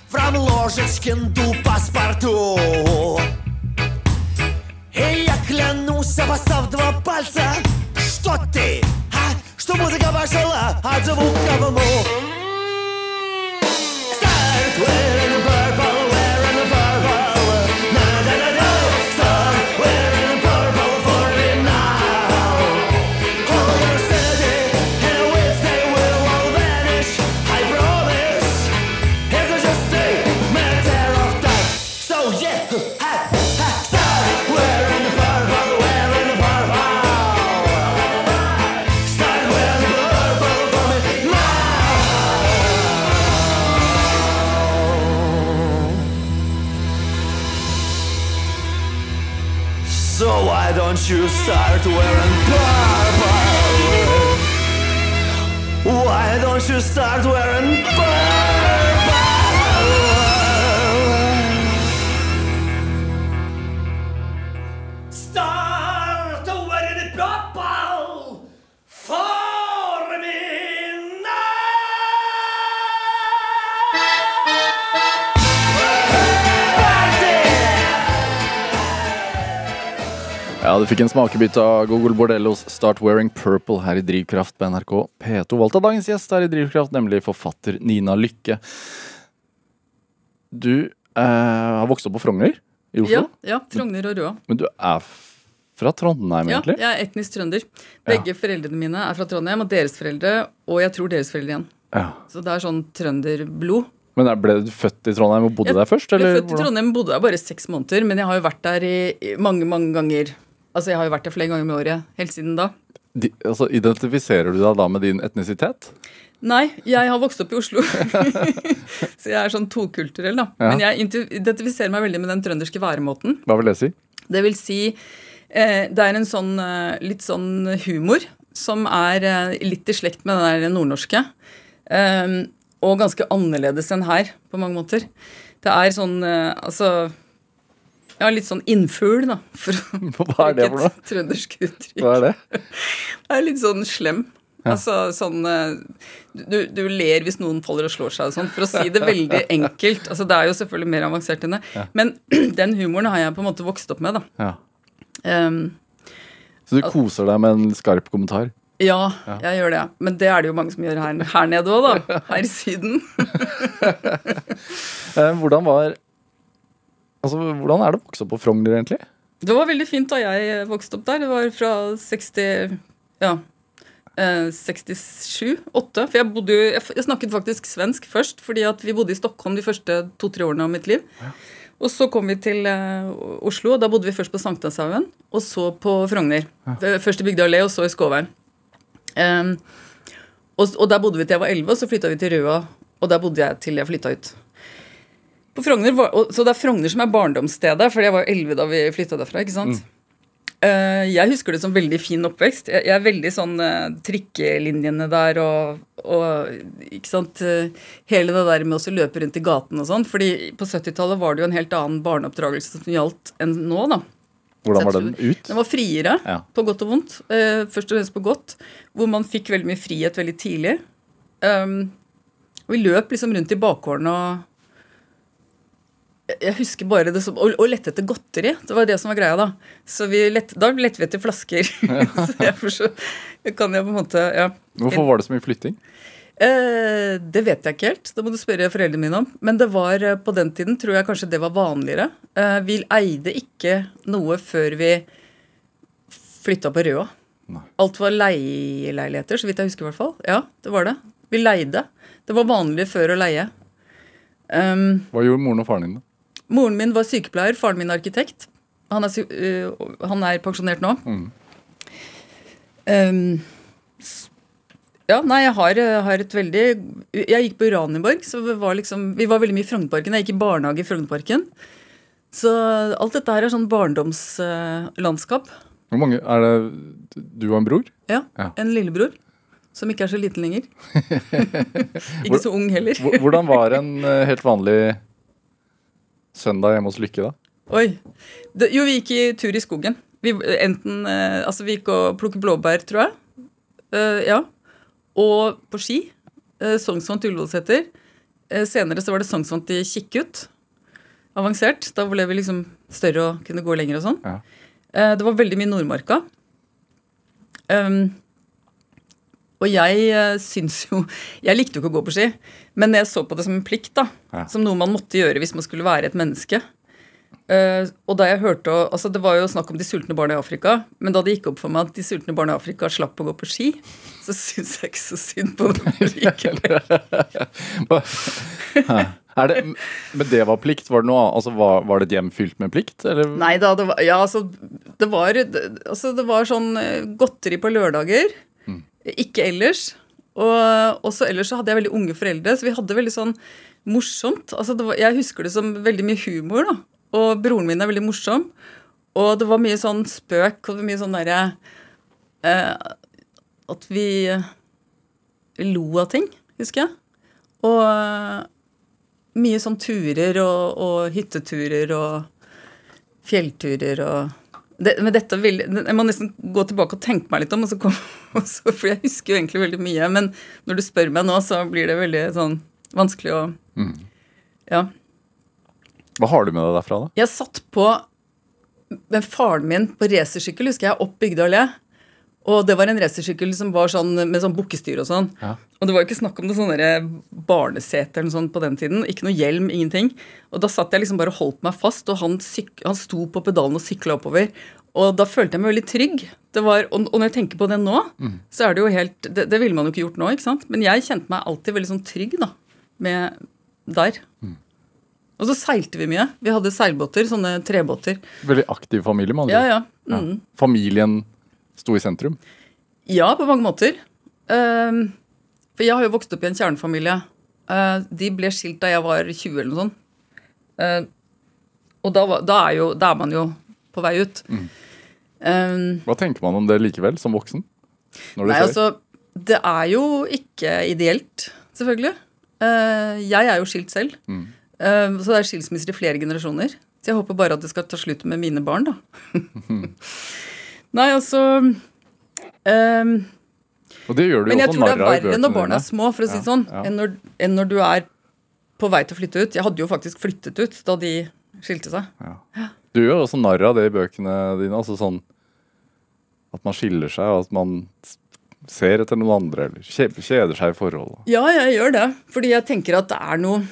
From Ложечкин до паспорту И я клянусь, обоссав два пальца Что ты, а? Что музыка пошла от звука в му you start wearing purple? Why don't you start wearing purple? Ja, Du fikk en smakebit av Google Bordellos 'Start Wearing Purple' her i Drivkraft på NRK P2. Valgt av dagens gjest her i Drivkraft, nemlig forfatter Nina Lykke. Du eh, har vokst opp på Frogner i Oslo, Ja, ja, Frogner og Røa. men du er fra Trondheim, egentlig? Ja, jeg er etnisk trønder. Begge foreldrene mine er fra Trondheim, og deres foreldre, og jeg tror deres foreldre igjen. Ja. Så det er sånn trønderblod. Men ble du født i Trondheim og bodde Jeg der først? Jeg ble født i Trondheim Trondheim, bodde der bare seks måneder, men jeg har jo vært der i i mange, mange ganger. Altså, jeg har jo vært der flere ganger med året, helt siden da. De, altså, identifiserer du deg da med din etnisitet? Nei, jeg har vokst opp i Oslo. så jeg er sånn tokulturell, da. Ja. Men jeg identifiserer meg veldig med den trønderske væremåten. Hva vil det si? Det vil si eh, Det er en sånn eh, litt sånn humor som er eh, litt i slekt med den der nordnorske. Eh, og ganske annerledes enn her, på mange måter. Det er sånn eh, Altså Ja, litt sånn innfugl, da. For å Hva er det for noe? trøndersk uttrykk. Hva er det? Det er litt sånn slem. Altså sånn eh, du, du ler hvis noen faller og slår seg og sånn, for å si det veldig enkelt. Altså Det er jo selvfølgelig mer avansert enn det. Men den humoren har jeg på en måte vokst opp med, da. Ja. Um, Så du koser deg med en skarp kommentar? ja, jeg gjør det. Men det er det jo mange som gjør her, her nede òg, da. Her i Syden. Eh, hvordan var Altså, hvordan er det å vokse opp på Frogner, egentlig? Det var veldig fint da jeg vokste opp der. Det var fra 60 Ja. Eh, 67? 8? For jeg bodde jo jeg, snakket faktisk svensk først, fordi at vi bodde i Stockholm de første to-tre årene av mitt liv. Og så kom vi til eh, Oslo, og da bodde vi først på Sankthanshaugen, og så på Frogner. Ja. Først i Bygdøy allé, og så i Skåveien. Um, og, og der bodde vi til jeg var 11, og så flytta vi til Røa, og der bodde jeg til jeg flytta ut. På Frogner var, så det er Frogner som er barndomsstedet, for jeg var 11 da vi flytta derfra. ikke sant? Eh, jeg husker det som veldig fin oppvekst. Jeg, jeg er veldig sånn uh, trikkelinjene der og, og ikke sant, uh, Hele det der med å løpe rundt i gaten og sånn. fordi på 70-tallet var det jo en helt annen barneoppdragelse som gjaldt enn nå. da. Hvordan var den ut? Den var friere, Ja. på godt og vondt. Først og fremst på godt, hvor man fikk veldig mye frihet veldig tidlig. Um, vi løp liksom rundt i bakgården og jeg- husker bare det som, og, og lette etter godteri. Det var det som var greia da. Så vi lett, Da lette vi etter flasker. så jeg får så, kan jeg på en måte, ja. Hvorfor var det så mye flytting? Eh, det vet jeg ikke helt. Det må du spørre foreldrene mine om. Men det var eh, på den tiden tror jeg kanskje det var vanligere. Eh, vi eide ikke noe før vi flytta på Røa. Nei. Alt var leieleiligheter, så vidt jeg husker i hvert fall. Ja, det var det. Vi leide. Det var vanlig før å leie. Um, Hva gjorde moren og faren din? da? Moren min var sykepleier, faren min arkitekt. Han er, øh, han er pensjonert nå. Mm. Um, ja, nei, jeg har, har et veldig Jeg gikk på Uranienborg, så vi var, liksom, vi var veldig mye i Frognerparken. Jeg gikk i barnehage i Frognerparken. Så alt dette her er sånn barndomslandskap. Hvor mange, er det du og en bror? ja, Ja. En lillebror. Som ikke er så liten lenger. ikke så ung heller. Hvordan var en eh, helt vanlig søndag hjemme hos Lykke, da? Oi. Det, jo, vi gikk i tur i skogen. Vi, enten, eh, altså vi gikk og plukket blåbær, tror jeg. Eh, ja. Og på ski. Eh, Sognsvann til Ullevålseter. Eh, senere så var det Sognsvann til Kikkut. Avansert. Da ble vi liksom større og kunne gå lenger og sånn. Ja. Eh, det var veldig mye Nordmarka. Um, og jeg uh, syns jo Jeg likte jo ikke å gå på ski, men jeg så på det som en plikt. da, Ja. Som noe man måtte gjøre hvis man skulle være et menneske. Uh, og da jeg hørte altså Det var jo snakk om de sultne barna i Afrika, men da det gikk opp for meg at de sultne barna i Afrika slapp å gå på ski, så syns jeg ikke så synd på dem likevel. Er det, men det var plikt? Var det, noe, altså, var, var det et hjem fylt med plikt? Eller? Nei da, det var, ja, altså, det var, altså, det var sånn eh, godteri på lørdager. Ikke ellers. Og også ellers så hadde jeg veldig unge foreldre, så vi hadde veldig sånn morsomt. Altså, var, jeg husker det som veldig mye humor, da. Og broren min er veldig morsom. Og det var mye sånn spøk, og det var mye sånn derre eh, At vi lo av ting, husker jeg. Og mye sånn turer og, og hytteturer og fjellturer og det, men dette vil, Jeg må nesten gå tilbake og tenke meg litt om, kom, også, for jeg husker jo egentlig veldig mye. Men når du spør meg nå, så blir det veldig sånn vanskelig å Ja. Hva har du med deg derfra, da? Jeg satt på med faren min på racersykkel, husker jeg, opp Bygdøy allé. Og det var en racersykkel som var sånn med sånn bukkestyr og sånn. Ja. Og det var jo ikke snakk om noe sånn derre barnesete eller noe sånt på den tiden. Ikke noe hjelm, ingenting. Og da satt jeg liksom bare og holdt meg fast, og han, han sto på pedalen og sykla oppover. Og da følte jeg meg veldig trygg. Det var, og, og når jeg tenker på det nå, så er det jo helt det, det ville man jo ikke gjort nå, ikke sant? Men jeg kjente meg alltid veldig sånn trygg, da. Med der. Og så seilte vi mye. Vi hadde seilbåter, sånne trebåter. Veldig aktiv familie, man. Ja, Ja, Mm. ja. Mm. Familien sto i sentrum. Ja, på mange måter. Ehm, for jeg har jo vokst opp i en kjernefamilie. Eh, de ble skilt da jeg var 20 eller noe sånt. Eh, og da, da, er jo, da er man jo på vei ut. Ehm, Hva tenker man om det likevel, som voksen? Når det nei, skjer? altså, det er jo ikke ideelt, selvfølgelig. Eh, jeg er jo skilt selv. Mm. Eh, så det er skilsmisser i flere generasjoner. Så jeg håper bare at det skal ta slutt med mine barn, da. nei, altså um, Og det gjør du Men jeg tror det er narr av i verre når bøkene barna er små, for å si det Ja, sånn, ja. enn, når, enn når du er på vei til å flytte ut. Jeg hadde jo faktisk flyttet ut da de skilte seg. Du gjør også narr av det i bøkene dine. altså sånn At man skiller seg, og at man ser etter noen andre, eller kjeder seg i forholdet. Ja, jeg gjør det. Fordi jeg tenker at det er noe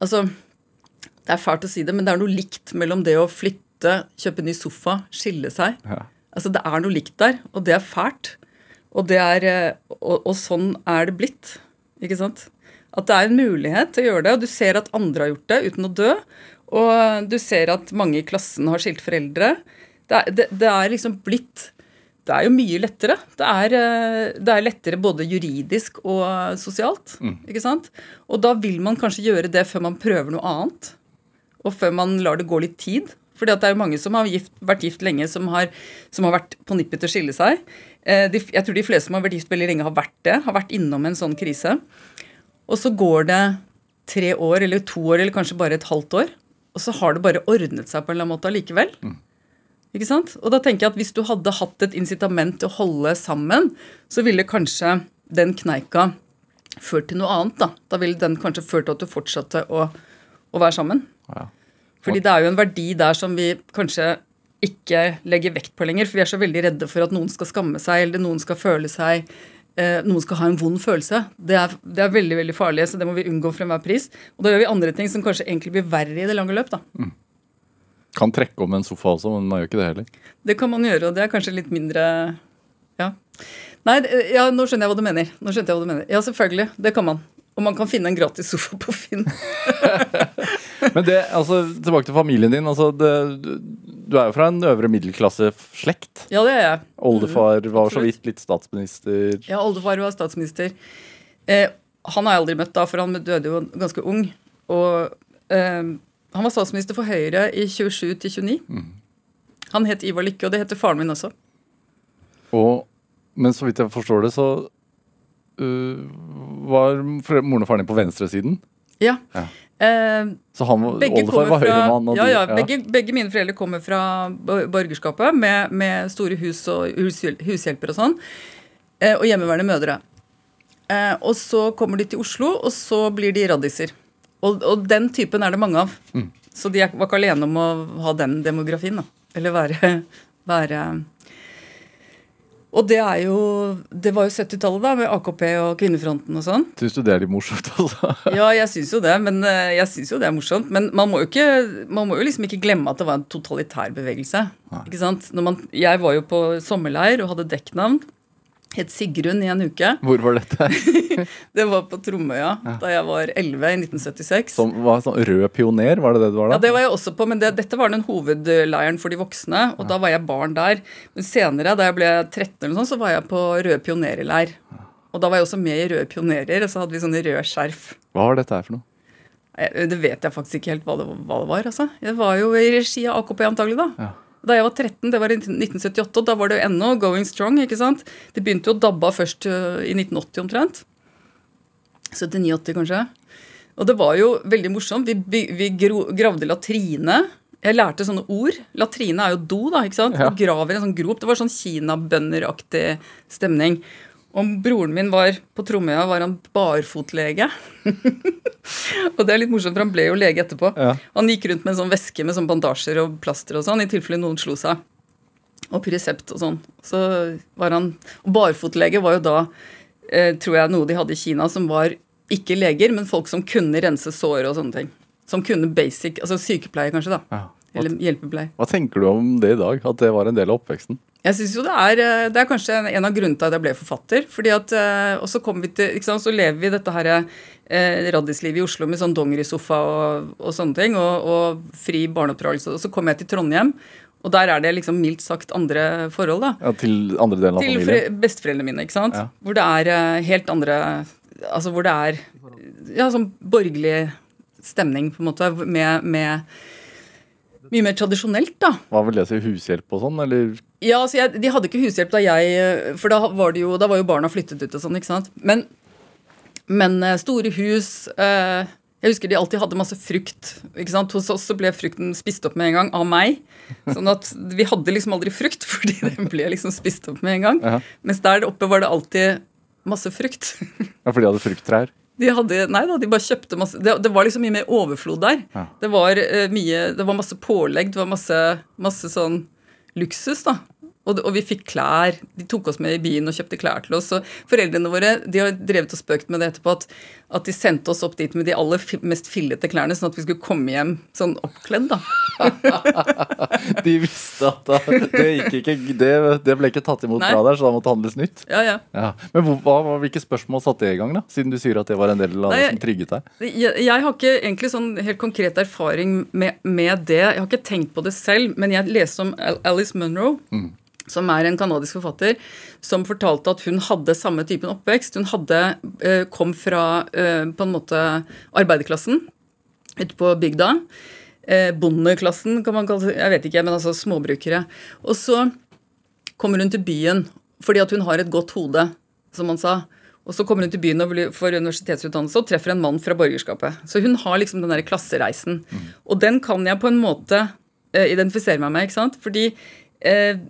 Altså, det er fælt å si det, men det er noe likt mellom det å flytte, kjøpe ny sofa, skille seg. Ja. Altså, det er noe likt der, og det er fælt. Og, det er, eh, og, og sånn er det blitt. Ikke sant? At det er en mulighet til å gjøre det, og du ser at andre har gjort det uten å dø. Og du ser at mange i klassen har skilt foreldre. Det er, det, det er liksom blitt Det er jo mye lettere. Det er, eh, det er lettere både juridisk og sosialt. Ikke sant? Og da vil man kanskje gjøre det før man prøver noe annet. Og før man lar det gå litt tid. Fordi at det er jo mange som har gift, vært gift lenge, som har, som har vært på nippet til å skille seg. Eh, de, jeg tror de fleste som har vært gift veldig lenge, har vært det. Har vært innom en sånn krise. Og så går det tre år, eller to år, eller kanskje bare et halvt år. Og så har det bare ordnet seg på en eller annen måte allikevel. Ikke sant? Og da tenker jeg at hvis du hadde hatt et incitament til å holde sammen, så ville kanskje den kneika ført til noe annet. Da Da ville den kanskje ført til at du fortsatte å, å være sammen. Ja. Fordi det er jo en verdi der som vi kanskje ikke legger vekt på lenger. For vi er så veldig redde for at noen skal skamme seg, eller noen skal føle seg eh, Noen skal ha en vond følelse. Det er, det er veldig veldig farlig, så det må vi unngå for enhver pris. Og da gjør vi andre ting som kanskje egentlig blir verre i det lange løp. da. Kan trekke om en sofa også, men man gjør ikke det heller. Det kan man gjøre, og det er kanskje litt mindre Ja. Nei, ja, nå skjønner jeg hva du mener. Nå skjønte jeg hva du mener. Ja, selvfølgelig. Det kan man. Og man kan finne en gratis sofa på Finn. Men det, altså, tilbake til familien din. Altså, det, du, er jo fra en øvre middelklasseslekt. Ja, det er jeg. Oldefar var så vidt litt statsminister. Ja, oldefar var statsminister. Eh, han har jeg aldri møtt, da, for han døde jo ganske ung. Og eh, han var statsminister for Høyre i 27 til 29. Han het Ivar Lykke, og det heter faren min også. Og, men så vidt jeg forstår det, så uh, var moren og faren din på venstresiden. Ja. Ja. Eh, Så han, oldefar var høyremann. ja, du- ja, begge, begge mine foreldre kommer fra borgerskapet med, med store hus og hushjel- hushjelper og sånn. Eh, og hjemmeværende mødre. Eh, og så kommer de til Oslo, og så blir de raddiser. Og, og den typen er det mange av. Så de var ikke alene om å ha den demografien, da. Eller være, være Og det er jo Det var jo 70-tallet, da, med AKP og Kvinnefronten og sånn. Syns du det er litt morsomt, altså? Ja, jeg syns jo det, men eh, jeg synes jo det er morsomt. Men man må jo ikke Man må jo liksom ikke glemme at det var en totalitær bevegelse. Ikke sant? Når man, jeg var jo på sommerleir og hadde dekknavn. Het Sigrun i en uke. Hvor var dette? Det var på Tromøya da jeg var 11 i 1976. Som var sånn rød pioner, var det det du var da? Ja, det var jeg også på, men det, dette var den hovedleiren for de voksne, og da var jeg barn der. Men senere, da jeg ble 13 eller sånn, så var jeg på Røde pionerleir. Og da var jeg også med i Røde pionerer, og så hadde vi sånne røde skjerf. Hva var dette her for noe? Det vet jeg faktisk ikke helt hva det, hva det var. altså. Det var jo i regi av AKP antagelig, da. Ja. Da jeg var 13, det var i 1978, og da var det jo ennå going strong. ikke sant? Det begynte jo å dabbe av først øh, i 1980 omtrent. 79-80 kanskje. Og det var jo veldig morsomt. Vi, vi gravde latrine. Jeg lærte sånne ord. Latrine er jo do, da. ikke sant? Ja. Du graver en sånn grop. Det var sånn kinabønderaktig stemning. Og broren min var på Tromøya var han barfotlege. og det er litt morsomt, for han ble jo lege etterpå. Ja. Han gikk rundt med en sånn veske med sånn bandasjer og plaster og sånn, i tilfelle noen slo seg. Og Pyresept og sånn. Så var han Og barfotlege var jo da, eh, tror jeg, noe de hadde i Kina som var ikke leger, men folk som kunne rense sår og sånne ting. Som kunne basic Altså sykepleie, kanskje, da. Ja. Hva, Eller hjelpepleie. hva tenker du om det i dag? At det var en del av oppveksten? Jeg synes jo det er, eh, det er kanskje en- av grunnene til at jeg ble forfatter. fordi at, eh, Og så kommer vi til, ikke sant, så lever vi dette her eh, raddislivet i Oslo med sånn dongerisofa og, og sånne ting, og, og fri barneoppdragelse. Og så kommer jeg til Trondheim, og der er det liksom mildt sagt andre forhold, da. Ja, til andre delen av Til familien? Til besteforeldrene mine, ikke sant. Ja. Hvor det er eh, helt andre Altså hvor det er ja, sånn borgerlig stemning, på en måte, med, med mye mer tradisjonelt, da. Hva vil det si? Hushjelp og sånn, eller? Ja, altså jeg, De hadde ikke hushjelp da jeg For da var, det jo, da var jo barna flyttet ut og sånn. ikke sant? Men, men eh, store hus eh, Jeg husker de alltid hadde masse frukt. ikke sant? Hos oss så ble frukten spist opp med en gang av meg. Sånn at vi hadde liksom aldri frukt, fordi den ble liksom spist opp med en gang. Ja. Mens der oppe var det alltid masse frukt. Ja, for de hadde frukttrær? De hadde, nei da, de bare kjøpte masse Det, det var liksom mye mer overflod der. Ja. Det var uh, mye, det var masse pålegg, det var masse, masse sånn luksus, da. Og, og vi fikk klær. De tok oss med i byen og kjøpte klær til oss. Og foreldrene våre de har drevet og spøkt med det etterpå, at, at de sendte oss opp dit med de aller mest fillete klærne, sånn at vi skulle komme hjem sånn oppkledd, da. De visste at da, det, ikke, det, det ble ikke tatt imot Nei. bra der, så da måtte handles nytt. Ja, ja. Ja. Men hva, hvilke spørsmål satte det i gang, da? Siden du sier at det var en del av det som trygget deg? Jeg, jeg har ikke egentlig sånn helt konkret erfaring med, med det. Jeg har ikke tenkt på det selv, men jeg leste om Alice Munro. Som er en kanadisk forfatter som fortalte at hun hadde samme typen oppvekst. Hun hadde, eh, kom fra eh, på en måte arbeiderklassen ute på bygda. Eh, bondeklassen, kan man kalle det. Jeg vet ikke, men altså småbrukere. Og så kommer hun til byen fordi at hun har et godt hode, som han sa. Og så kommer hun til byen og får universitetsutdannelse og treffer en mann fra borgerskapet. Så hun har liksom den der klassereisen. Og den kan jeg på en måte identifisere meg med, ikke sant? Fordi eh,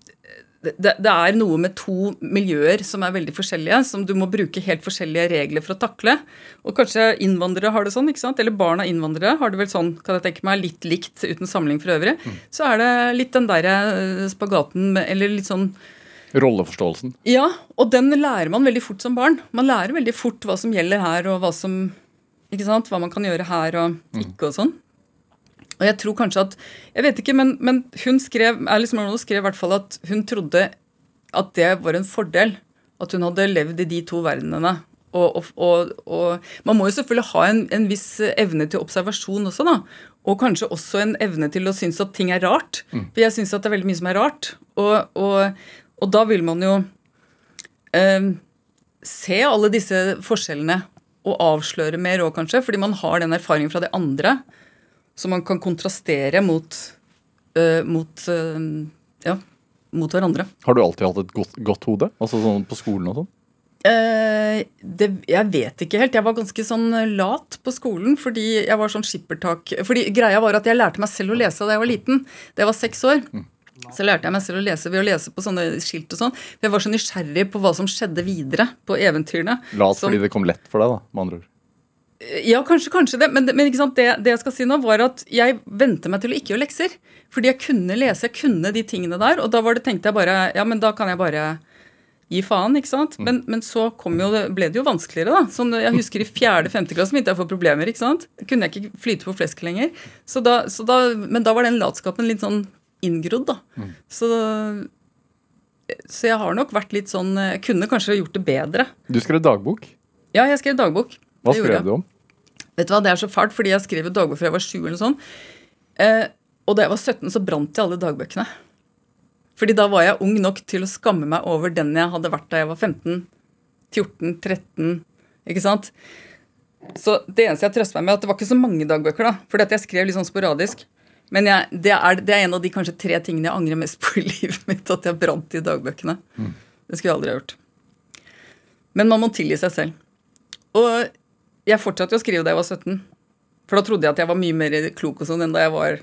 det, det er noe med to miljøer som er veldig forskjellige, som du må bruke helt forskjellige regler for å takle. Og kanskje innvandrere har det sånn, ikke sant? eller barn av innvandrere har det vel sånn, kan jeg tenke meg, litt likt uten samling for øvrig. Så er det litt den derre eh, spagaten med, eller litt sånn Rolleforståelsen. ja, og den lærer man veldig fort som barn. Man lærer veldig fort hva som gjelder her, og hva som ikke sant, hva man kan gjøre her og ikke og sånn. Og jeg tror kanskje at Jeg vet ikke, men, men hun skrev Alice Munro skrev i hvert fall at hun trodde at det var en fordel. At hun hadde levd i de to verdenene. Og, og, og, og man må jo selvfølgelig ha en, en viss evne til observasjon også, da. Og kanskje også en evne til å synes at ting er rart. For jeg syns at det er veldig mye som er rart. Og, og, og da vil man jo eh, se alle disse forskjellene og avsløre mer òg, kanskje, fordi man har den erfaringen fra det andre som man kan kontrastere mot, uh, mot uh, ja, mot hverandre. Har du alltid hatt et godt, godt hode? Altså sånn på skolen og sånn? Uh, det, jeg vet ikke helt. Jeg var ganske sånn lat på skolen fordi jeg var sånn skippertak Fordi greia var at jeg lærte meg selv å lese da jeg var liten. Da jeg var seks år. Så lærte jeg meg selv å lese ved å lese på sånne skilt og sånn. For jeg var så nysgjerrig på hva som skjedde videre på eventyrene. Lat Som- fordi det kom lett for deg, da, med andre ord. Ja, kanskje, kanskje det. Men, men? Det, det jeg skal si nå, var at jeg vente meg til å ikke gjøre lekser. Fordi jeg kunne lese, jeg kunne de tingene der. Og da var det, tenkte jeg bare Ja, men da kan jeg bare gi faen, ikke sant. Men, men så kom jo, ble det jo vanskeligere, da. Sånn, jeg husker i fjerde-femte klasse begynte jeg å få problemer, ikke sant. Kunne jeg ikke flyte på flesk lenger. Så da, så da, men da var den latskapen litt sånn inngrodd, da. Så, så jeg har nok vært litt sånn Jeg kunne kanskje gjort det bedre. Du skrev dagbok. Ja, jeg skrev dagbok. Hva skrev du om? Vet du hva, Det er så fælt, fordi jeg skrev et dagbok fra jeg var sju. eller sånn. Eh, og da jeg var 17, så brant jeg alle dagbøkene. Fordi da var jeg ung nok til å skamme meg over den jeg hadde vært da jeg var 15, 14, 13. Ikke sant? Så det eneste jeg trøster meg med, er at det var ikke så mange dagbøker, da. Fordi at jeg skrev litt sånn sporadisk. Men jeg, det, er, det er en av de kanskje tre tingene jeg angrer mest på i livet mitt. At jeg brant de dagbøkene. Det skulle jeg aldri ha gjort. Men man må tilgi seg selv. Og jeg fortsatte å skrive da jeg var 17. For da trodde jeg at jeg var mye mer klok og sånn enn da jeg var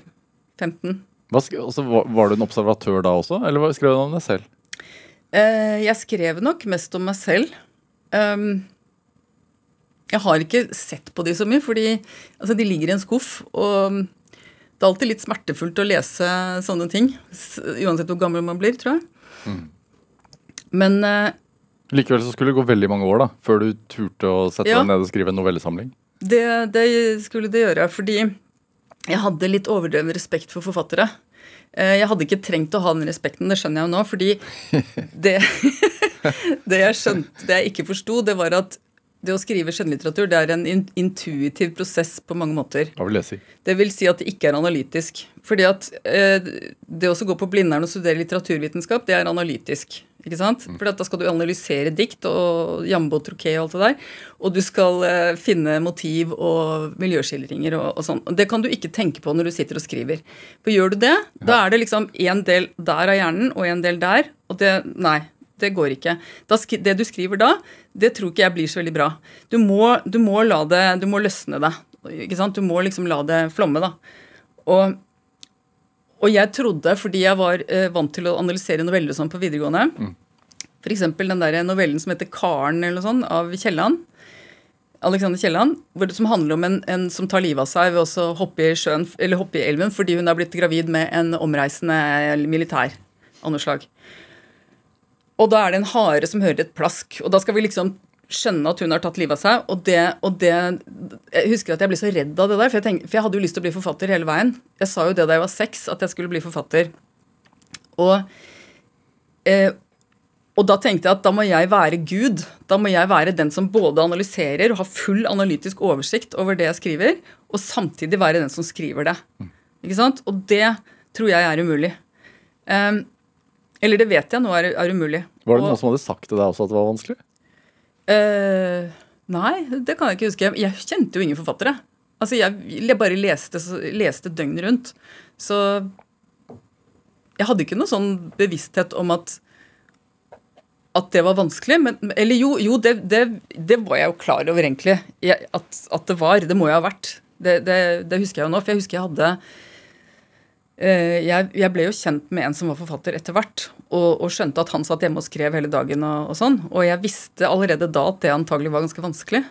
15. Hva altså, var, du en observatør da også, eller skrev du om deg selv? Uh, jeg skrev nok mest om meg selv. Um, jeg har ikke sett på de så mye, fordi altså, de ligger i en skuff. Og det er alltid litt smertefullt å lese sånne ting. Uansett hvor gammel man blir, tror jeg. Men eh, Likevel så skulle det gå veldig mange år da, før du turte å sette Ja. deg ned og skrive en novellesamling. det, det skulle det gjøre, fordi jeg hadde litt overdreven respekt for forfattere. Eh, Jeg hadde ikke trengt å ha den respekten, det skjønner jeg jo nå, fordi det, det jeg skjønte, det jeg ikke forsto, det var at det å skrive skjønnlitteratur det er en intuitiv prosess på mange måter. Hva vil det si? Det vil si at det ikke er analytisk. Fordi at eh, det å gå på Blindern og studere litteraturvitenskap, det er analytisk. ikke sant? For da skal du analysere dikt og jambo troké og alt det der. Og du skal eh, finne motiv og miljøskildringer og, og sånn. Det kan du ikke tenke på når du sitter og skriver. For gjør du det, da er det liksom en del der av hjernen og en del der. Og det Nei. Det går ikke. Da, det du skriver da, det tror ikke jeg blir så veldig bra. Du må, du må la det Du må løsne det. Ikke sant? Du må liksom la det flomme, da. Og, og jeg trodde, fordi jeg var eh, vant til å analysere noveller og sånn på videregående F.eks. den der novellen som heter 'Karen' eller noe sånt, av Kielland. Alexander Kielland, hvor det, som handler om en, en som tar livet av seg ved å hoppe i sjøen, eller hoppe i elven fordi hun er blitt gravid med en omreisende militær av noe slag. Og da er det en hare som hører et plask, og da skal vi liksom skjønne at hun har tatt livet av seg. Og det, og det Jeg husker at jeg ble så redd av det der, for jeg, tenkte, for jeg hadde jo lyst til å bli forfatter hele veien. Jeg sa jo det da jeg var seks, at jeg skulle bli forfatter. Og, eh, og da tenkte jeg at da må jeg være Gud. Da må jeg være den som både analyserer og har full analytisk oversikt over det jeg skriver, og samtidig være den som skriver det. Ikke sant? Og det tror jeg er umulig. Um, eller det vet jeg nå er, er umulig. Var det Og- noen som hadde sagt til deg også at det var vanskelig? Uh, nei, det kan jeg ikke huske. Jeg kjente jo ingen forfattere. Altså, jeg bare leste, leste døgnet rundt. Så jeg hadde ikke noe sånn bevissthet om at at det var vanskelig. Men, eller jo, jo det, det, det var jeg jo klar over, egentlig. Jeg, at, at det var. Det må jo ha vært. Det, det, det husker jeg jo nå. For jeg husker jeg hadde jeg, jeg ble jo kjent med en som var forfatter etter hvert, og, og skjønte at han satt hjemme og skrev hele dagen. Og, og sånn, og jeg visste allerede da at det antagelig var ganske vanskelig.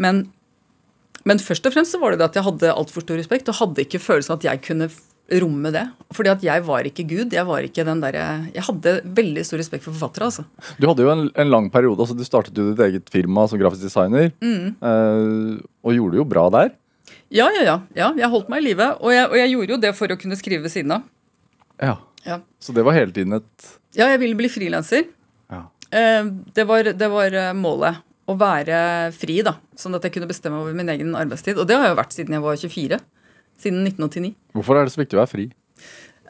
Men, men først og fremst så var det det at jeg hadde altfor stor respekt, og hadde ikke følelsen at jeg kunne romme det. Fordi at jeg var ikke Gud. Jeg var ikke den der, jeg hadde veldig stor respekt for forfattere. altså. Du hadde jo en, en lang periode, altså du startet jo ditt eget firma som grafisk designer, Mm. eh, og gjorde det jo bra der. Ja, ja, ja. ja jeg holdt meg i live. Og jeg, og jeg gjorde jo det for å kunne skrive ved siden av. Ja. Ja, Så det var hele tiden et ja jeg ville bli frilanser. ja. Eh, det, var, det var eh, målet. Å være fri, da. Sånn at jeg kunne bestemme over min egen arbeidstid. Og det har jeg jo vært siden jeg var 24. Siden 1989. Hvorfor er det så viktig å være fri?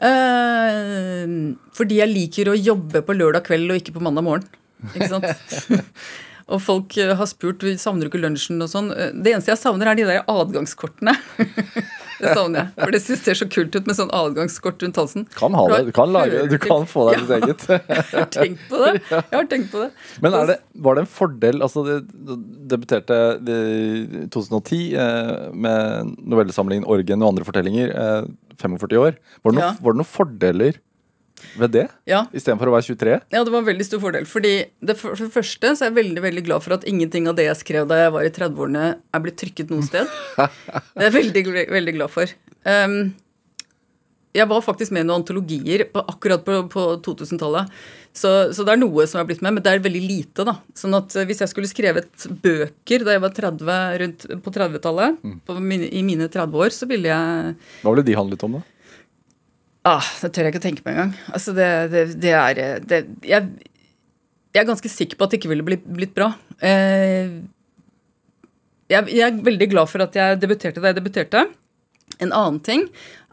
Eh, fordi jeg liker å jobbe på lørdag kveld og ikke på mandag morgen. Ikke sant? og folk eh, har spurt savner du ikke lunsjen og sånn. Eh, Det eneste jeg savner, er de der adgangskortene. det savner jeg. For det synes ser så kult ut med sånn adgangskort rundt halsen. Kan ha det, du kan, lage, du kan få deg ditt eget. Jeg har tenkt på det. Jeg har tenkt på det. Men er det, var det en fordel altså Du debuterte i 2010 eh, med novellesamlingen 'Orgen og andre fortellinger'. Eh, 45 år. Var det, noen, Ja. var det noen fordeler ved det, Ja. istedenfor å være 23? Ja, det var en veldig stor fordel. Fordi det, for for det første så er jeg veldig veldig glad for at ingenting av det jeg skrev da jeg var i 30-årene, er blitt trykket noe sted. Det er jeg veldig, veldig glad for. Um, jeg var faktisk med i noen antologier på, akkurat på, på 2000-tallet. Så, så det er noe som er blitt med, men det er veldig lite. da. Sånn at eh, Hvis jeg skulle skrevet bøker da jeg var 30, rundt på 30-tallet, mm. i mine 30 år, så ville jeg Hva ville de handlet om, da? Ah, det tør jeg ikke å tenke på engang. Altså, det, det, det er det, jeg, jeg er ganske sikker på at det ikke ville blitt, blitt bra. Eh, jeg, jeg er veldig glad for at jeg debuterte da jeg debuterte. En annen ting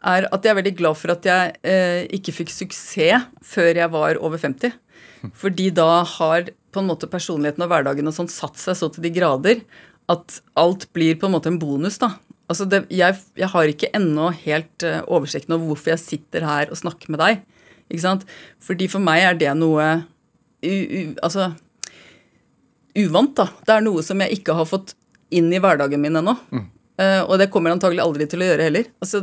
er at jeg er veldig glad for at jeg eh, ikke fikk suksess før jeg var over 50. Fordi da har på en måte personligheten og hverdagen og sånn satt seg så til de grader at alt blir på en måte en bonus, da. Altså det, jeg, jeg har ikke ennå helt eh, oversikten over hvorfor jeg sitter her og snakker med deg. Ikke sant? Fordi for meg er det noe u, u, Altså uvant, da. Det er noe som jeg ikke har fått inn i hverdagen min ennå. Eh, og det kommer jeg antagelig aldri til å gjøre heller. Altså,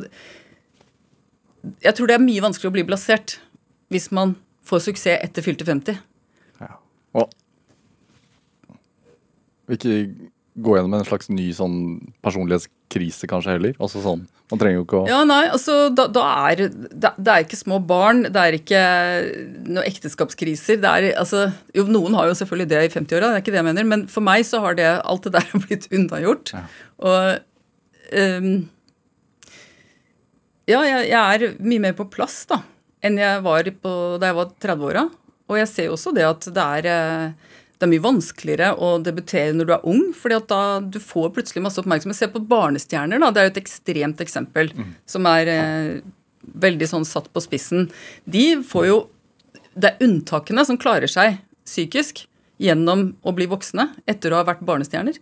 jeg tror det er mye vanskeligere å bli blasert hvis man får suksess etter fylte 50. Ja. Og hvilke gå gjennom en slags ny sånn personlighetskrise kanskje heller? Altså sånn, Man trenger jo ikke å Ja, nei, altså da, da er det, det er ikke små barn, det er ikke noen ekteskapskriser. Det er altså Jo, noen har jo selvfølgelig det i 50-åra, det er ikke det jeg mener, men for meg så har det alt det der blitt unnagjort. Og um, Ja, jeg, jeg er mye mer på plass da enn jeg var på, da jeg var 30-åra. Og jeg ser jo også det at det er eh, det er mye vanskeligere å debutere når du er ung, fordi at da du får plutselig masse oppmerksomhet. Se på barnestjerner, da. Det er jo et ekstremt eksempel som er eh, veldig sånn satt på spissen. De får jo Det er unntakene som klarer seg psykisk gjennom å bli voksne etter å ha vært barnestjerner.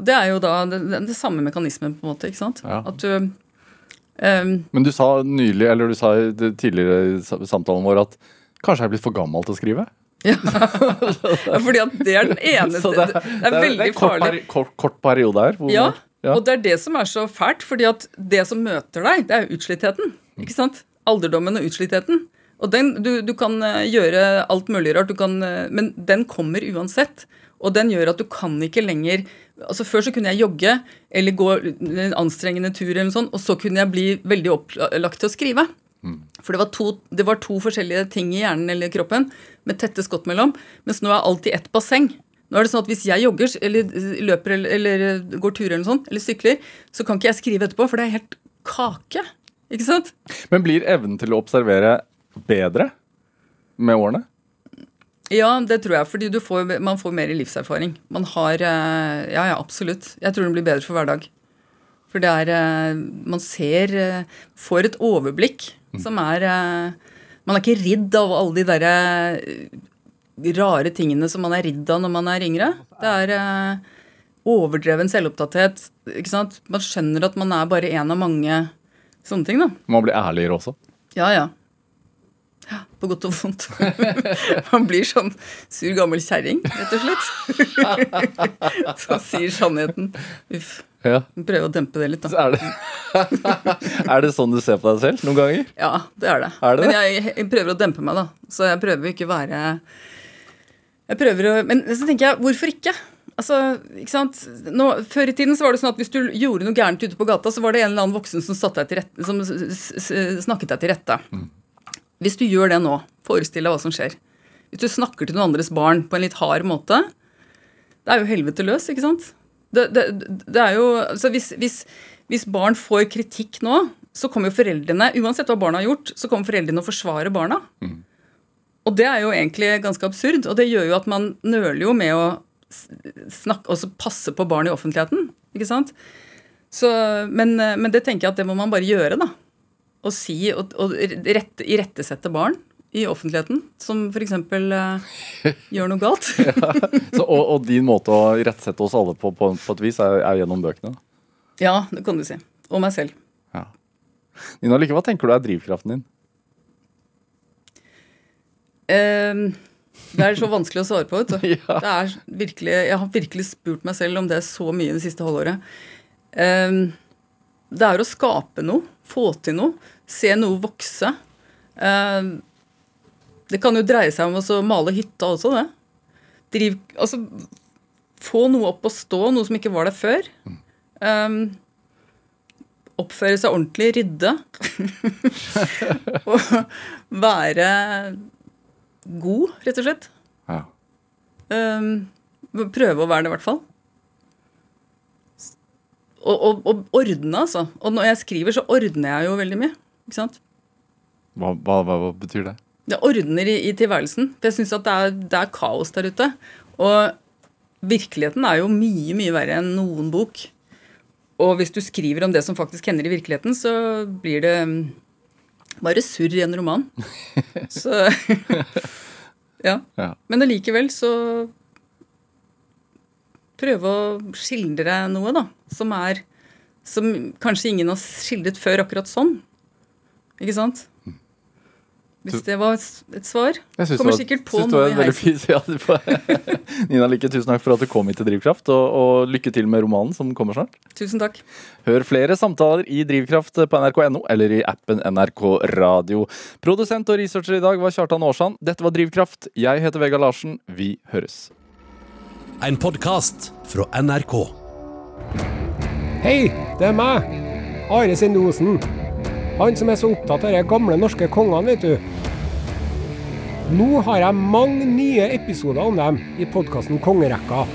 Det er jo da det, det, det samme mekanismen, på en måte. ikke sant? Ja. At du um, Men du sa nylig, eller du sa i tidligere i samtalen vår at kanskje jeg er blitt for gammel til å skrive? ja, fordi at det er den eneste det, det er veldig en kort, farlig. kort, kort periode her. Ja, ja. og det er det som er så fælt, fordi at det som møter deg, det er jo utslittheten. Ikke sant? Alderdommen og utslittheten. Og den, du, du kan eh, gjøre alt mulig rart, du kan, eh, men den kommer uansett. Og den gjør at du kan ikke lenger altså Før så kunne jeg jogge eller gå en anstrengende tur, eller noe sånt, og så kunne jeg bli veldig opplagt til å skrive. For det var, to, det var to forskjellige ting i hjernen eller kroppen med tette skott mellom. Mens nå er alt i ett basseng. Nå er det sånn at Hvis jeg jogger eller løper eller, eller går turer eller sånn, eller sykler, så kan ikke jeg skrive etterpå, for det er helt kake. Ikke sant? Men blir evnen til å observere bedre med årene? Ja, det tror jeg, fordi du får, man får mer livserfaring. Man har eh, Ja, ja, absolutt. Jeg tror den blir bedre for hver dag. For det er eh, Man ser eh, Får et overblikk som er eh, Man er ikke ridd av alle de derre eh, rare tingene som man er ridd av når man er yngre. Det er eh, overdreven selvopptatthet. Ikke sant? Man skjønner at man er bare en av mange sånne ting, da. Man blir ærligere også. Ja, ja. Ja, På godt og vondt. Man blir sånn sur gammel kjerring, rett og slett. Som sier sannheten. Uff. Ja. Prøve å dempe det litt, da. er, det, er det sånn du ser på deg selv noen ganger? Ja, det er det. Er det Men jeg, jeg prøver å dempe meg, da. Så jeg prøver ikke å være Jeg prøver å Men så tenker jeg, hvorfor ikke? Altså, ikke sant? Nå, før i tiden så var det sånn at hvis du gjorde noe gærent ute på gata, så var det en eller annen voksen som, deg rette, som snakket deg til rette. Hvis du gjør det nå, forestill deg hva som skjer. Hvis du snakker til noen andres barn på en litt hard måte, det er jo helvete løs, ikke sant? Det, det, det er jo, altså hvis, hvis, hvis barn får kritikk nå, så kommer jo foreldrene, uansett hva barna har gjort, så kommer foreldrene å forsvare barna. Og det er jo egentlig ganske absurd, og det gjør jo at man nøler jo med å snakke, også passe på barn i offentligheten, ikke sant? Så, men, men det tenker jeg at det må man bare gjøre, da. Å si og, og rette, irettesette barn i offentligheten, som f.eks. Uh, gjør noe galt. Så, og, og din måte å rettsette oss alle på, på, på et vis er, er gjennom bøkene. ja, det kan du si. Og meg selv. Ja. Nina Lykke, hva tenker du er drivkraften din? Uh, det er så vanskelig å svare på. Ja. Det er virkelig, jeg har virkelig spurt meg selv om det er så mye det siste halvåret. Uh, det er å skape noe, få til noe, se noe vokse. Ehm, Det kan jo dreie seg om å male hytta også, det. Driv, altså, få noe opp å stå, noe som ikke var der før. Um, oppføre seg ordentlig, rydde. og være god, rett og slett. Ja. Um, prøve å være det, i hvert fall. Og, og, og ordne, altså. Og når jeg skriver, så ordner jeg jo veldig mye. Ikke sant? Hva, hva, hva, hva betyr det? Det ordner i, i tilværelsen. For jeg syns at det er, det er kaos der ute. Og virkeligheten er jo mye, mye verre enn noen bok. Og hvis du skriver om det som faktisk hender i virkeligheten, så blir det mm, bare surr i en roman. Så Ja. Ja. Men allikevel så Prøve å skildre noe, da, som er Som kanskje ingen har skildret før akkurat sånn. Ikke sant? Hvis det var et svar. Jeg syns Kommer det var- sikkert på synes det var noe i veldig heisen. Ja, Nina Lykke, tusen takk for at du kom hit til Drivkraft, og, og lykke til med romanen som kommer snart. Tusen takk. Hør flere samtaler i Drivkraft på nrk.no eller i appen NRK Radio. Produsent og researcher i dag var Kjartan Aarsand. Dette var Drivkraft. Jeg heter Vegard Larsen. Vi høres. En podkast fra NRK. Hei, det er meg. Are Sendosen. Han som er så opptatt av de gamle norske kongene, vet du. Nå har jeg mange nye episoder om dem i podkasten Kongerekka.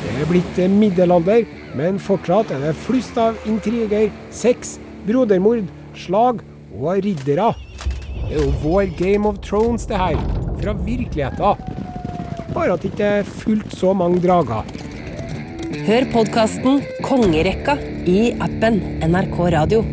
Det er blitt middelalder, men fortsatt er det flust av intriger, sex, brodermord, slag og riddere. Det er jo vår Game of Thrones, det her. Fra virkeligheten. Bare at det ikke er fullt så mange drager. Hør podkasten Kongerekka i appen NRK Radio.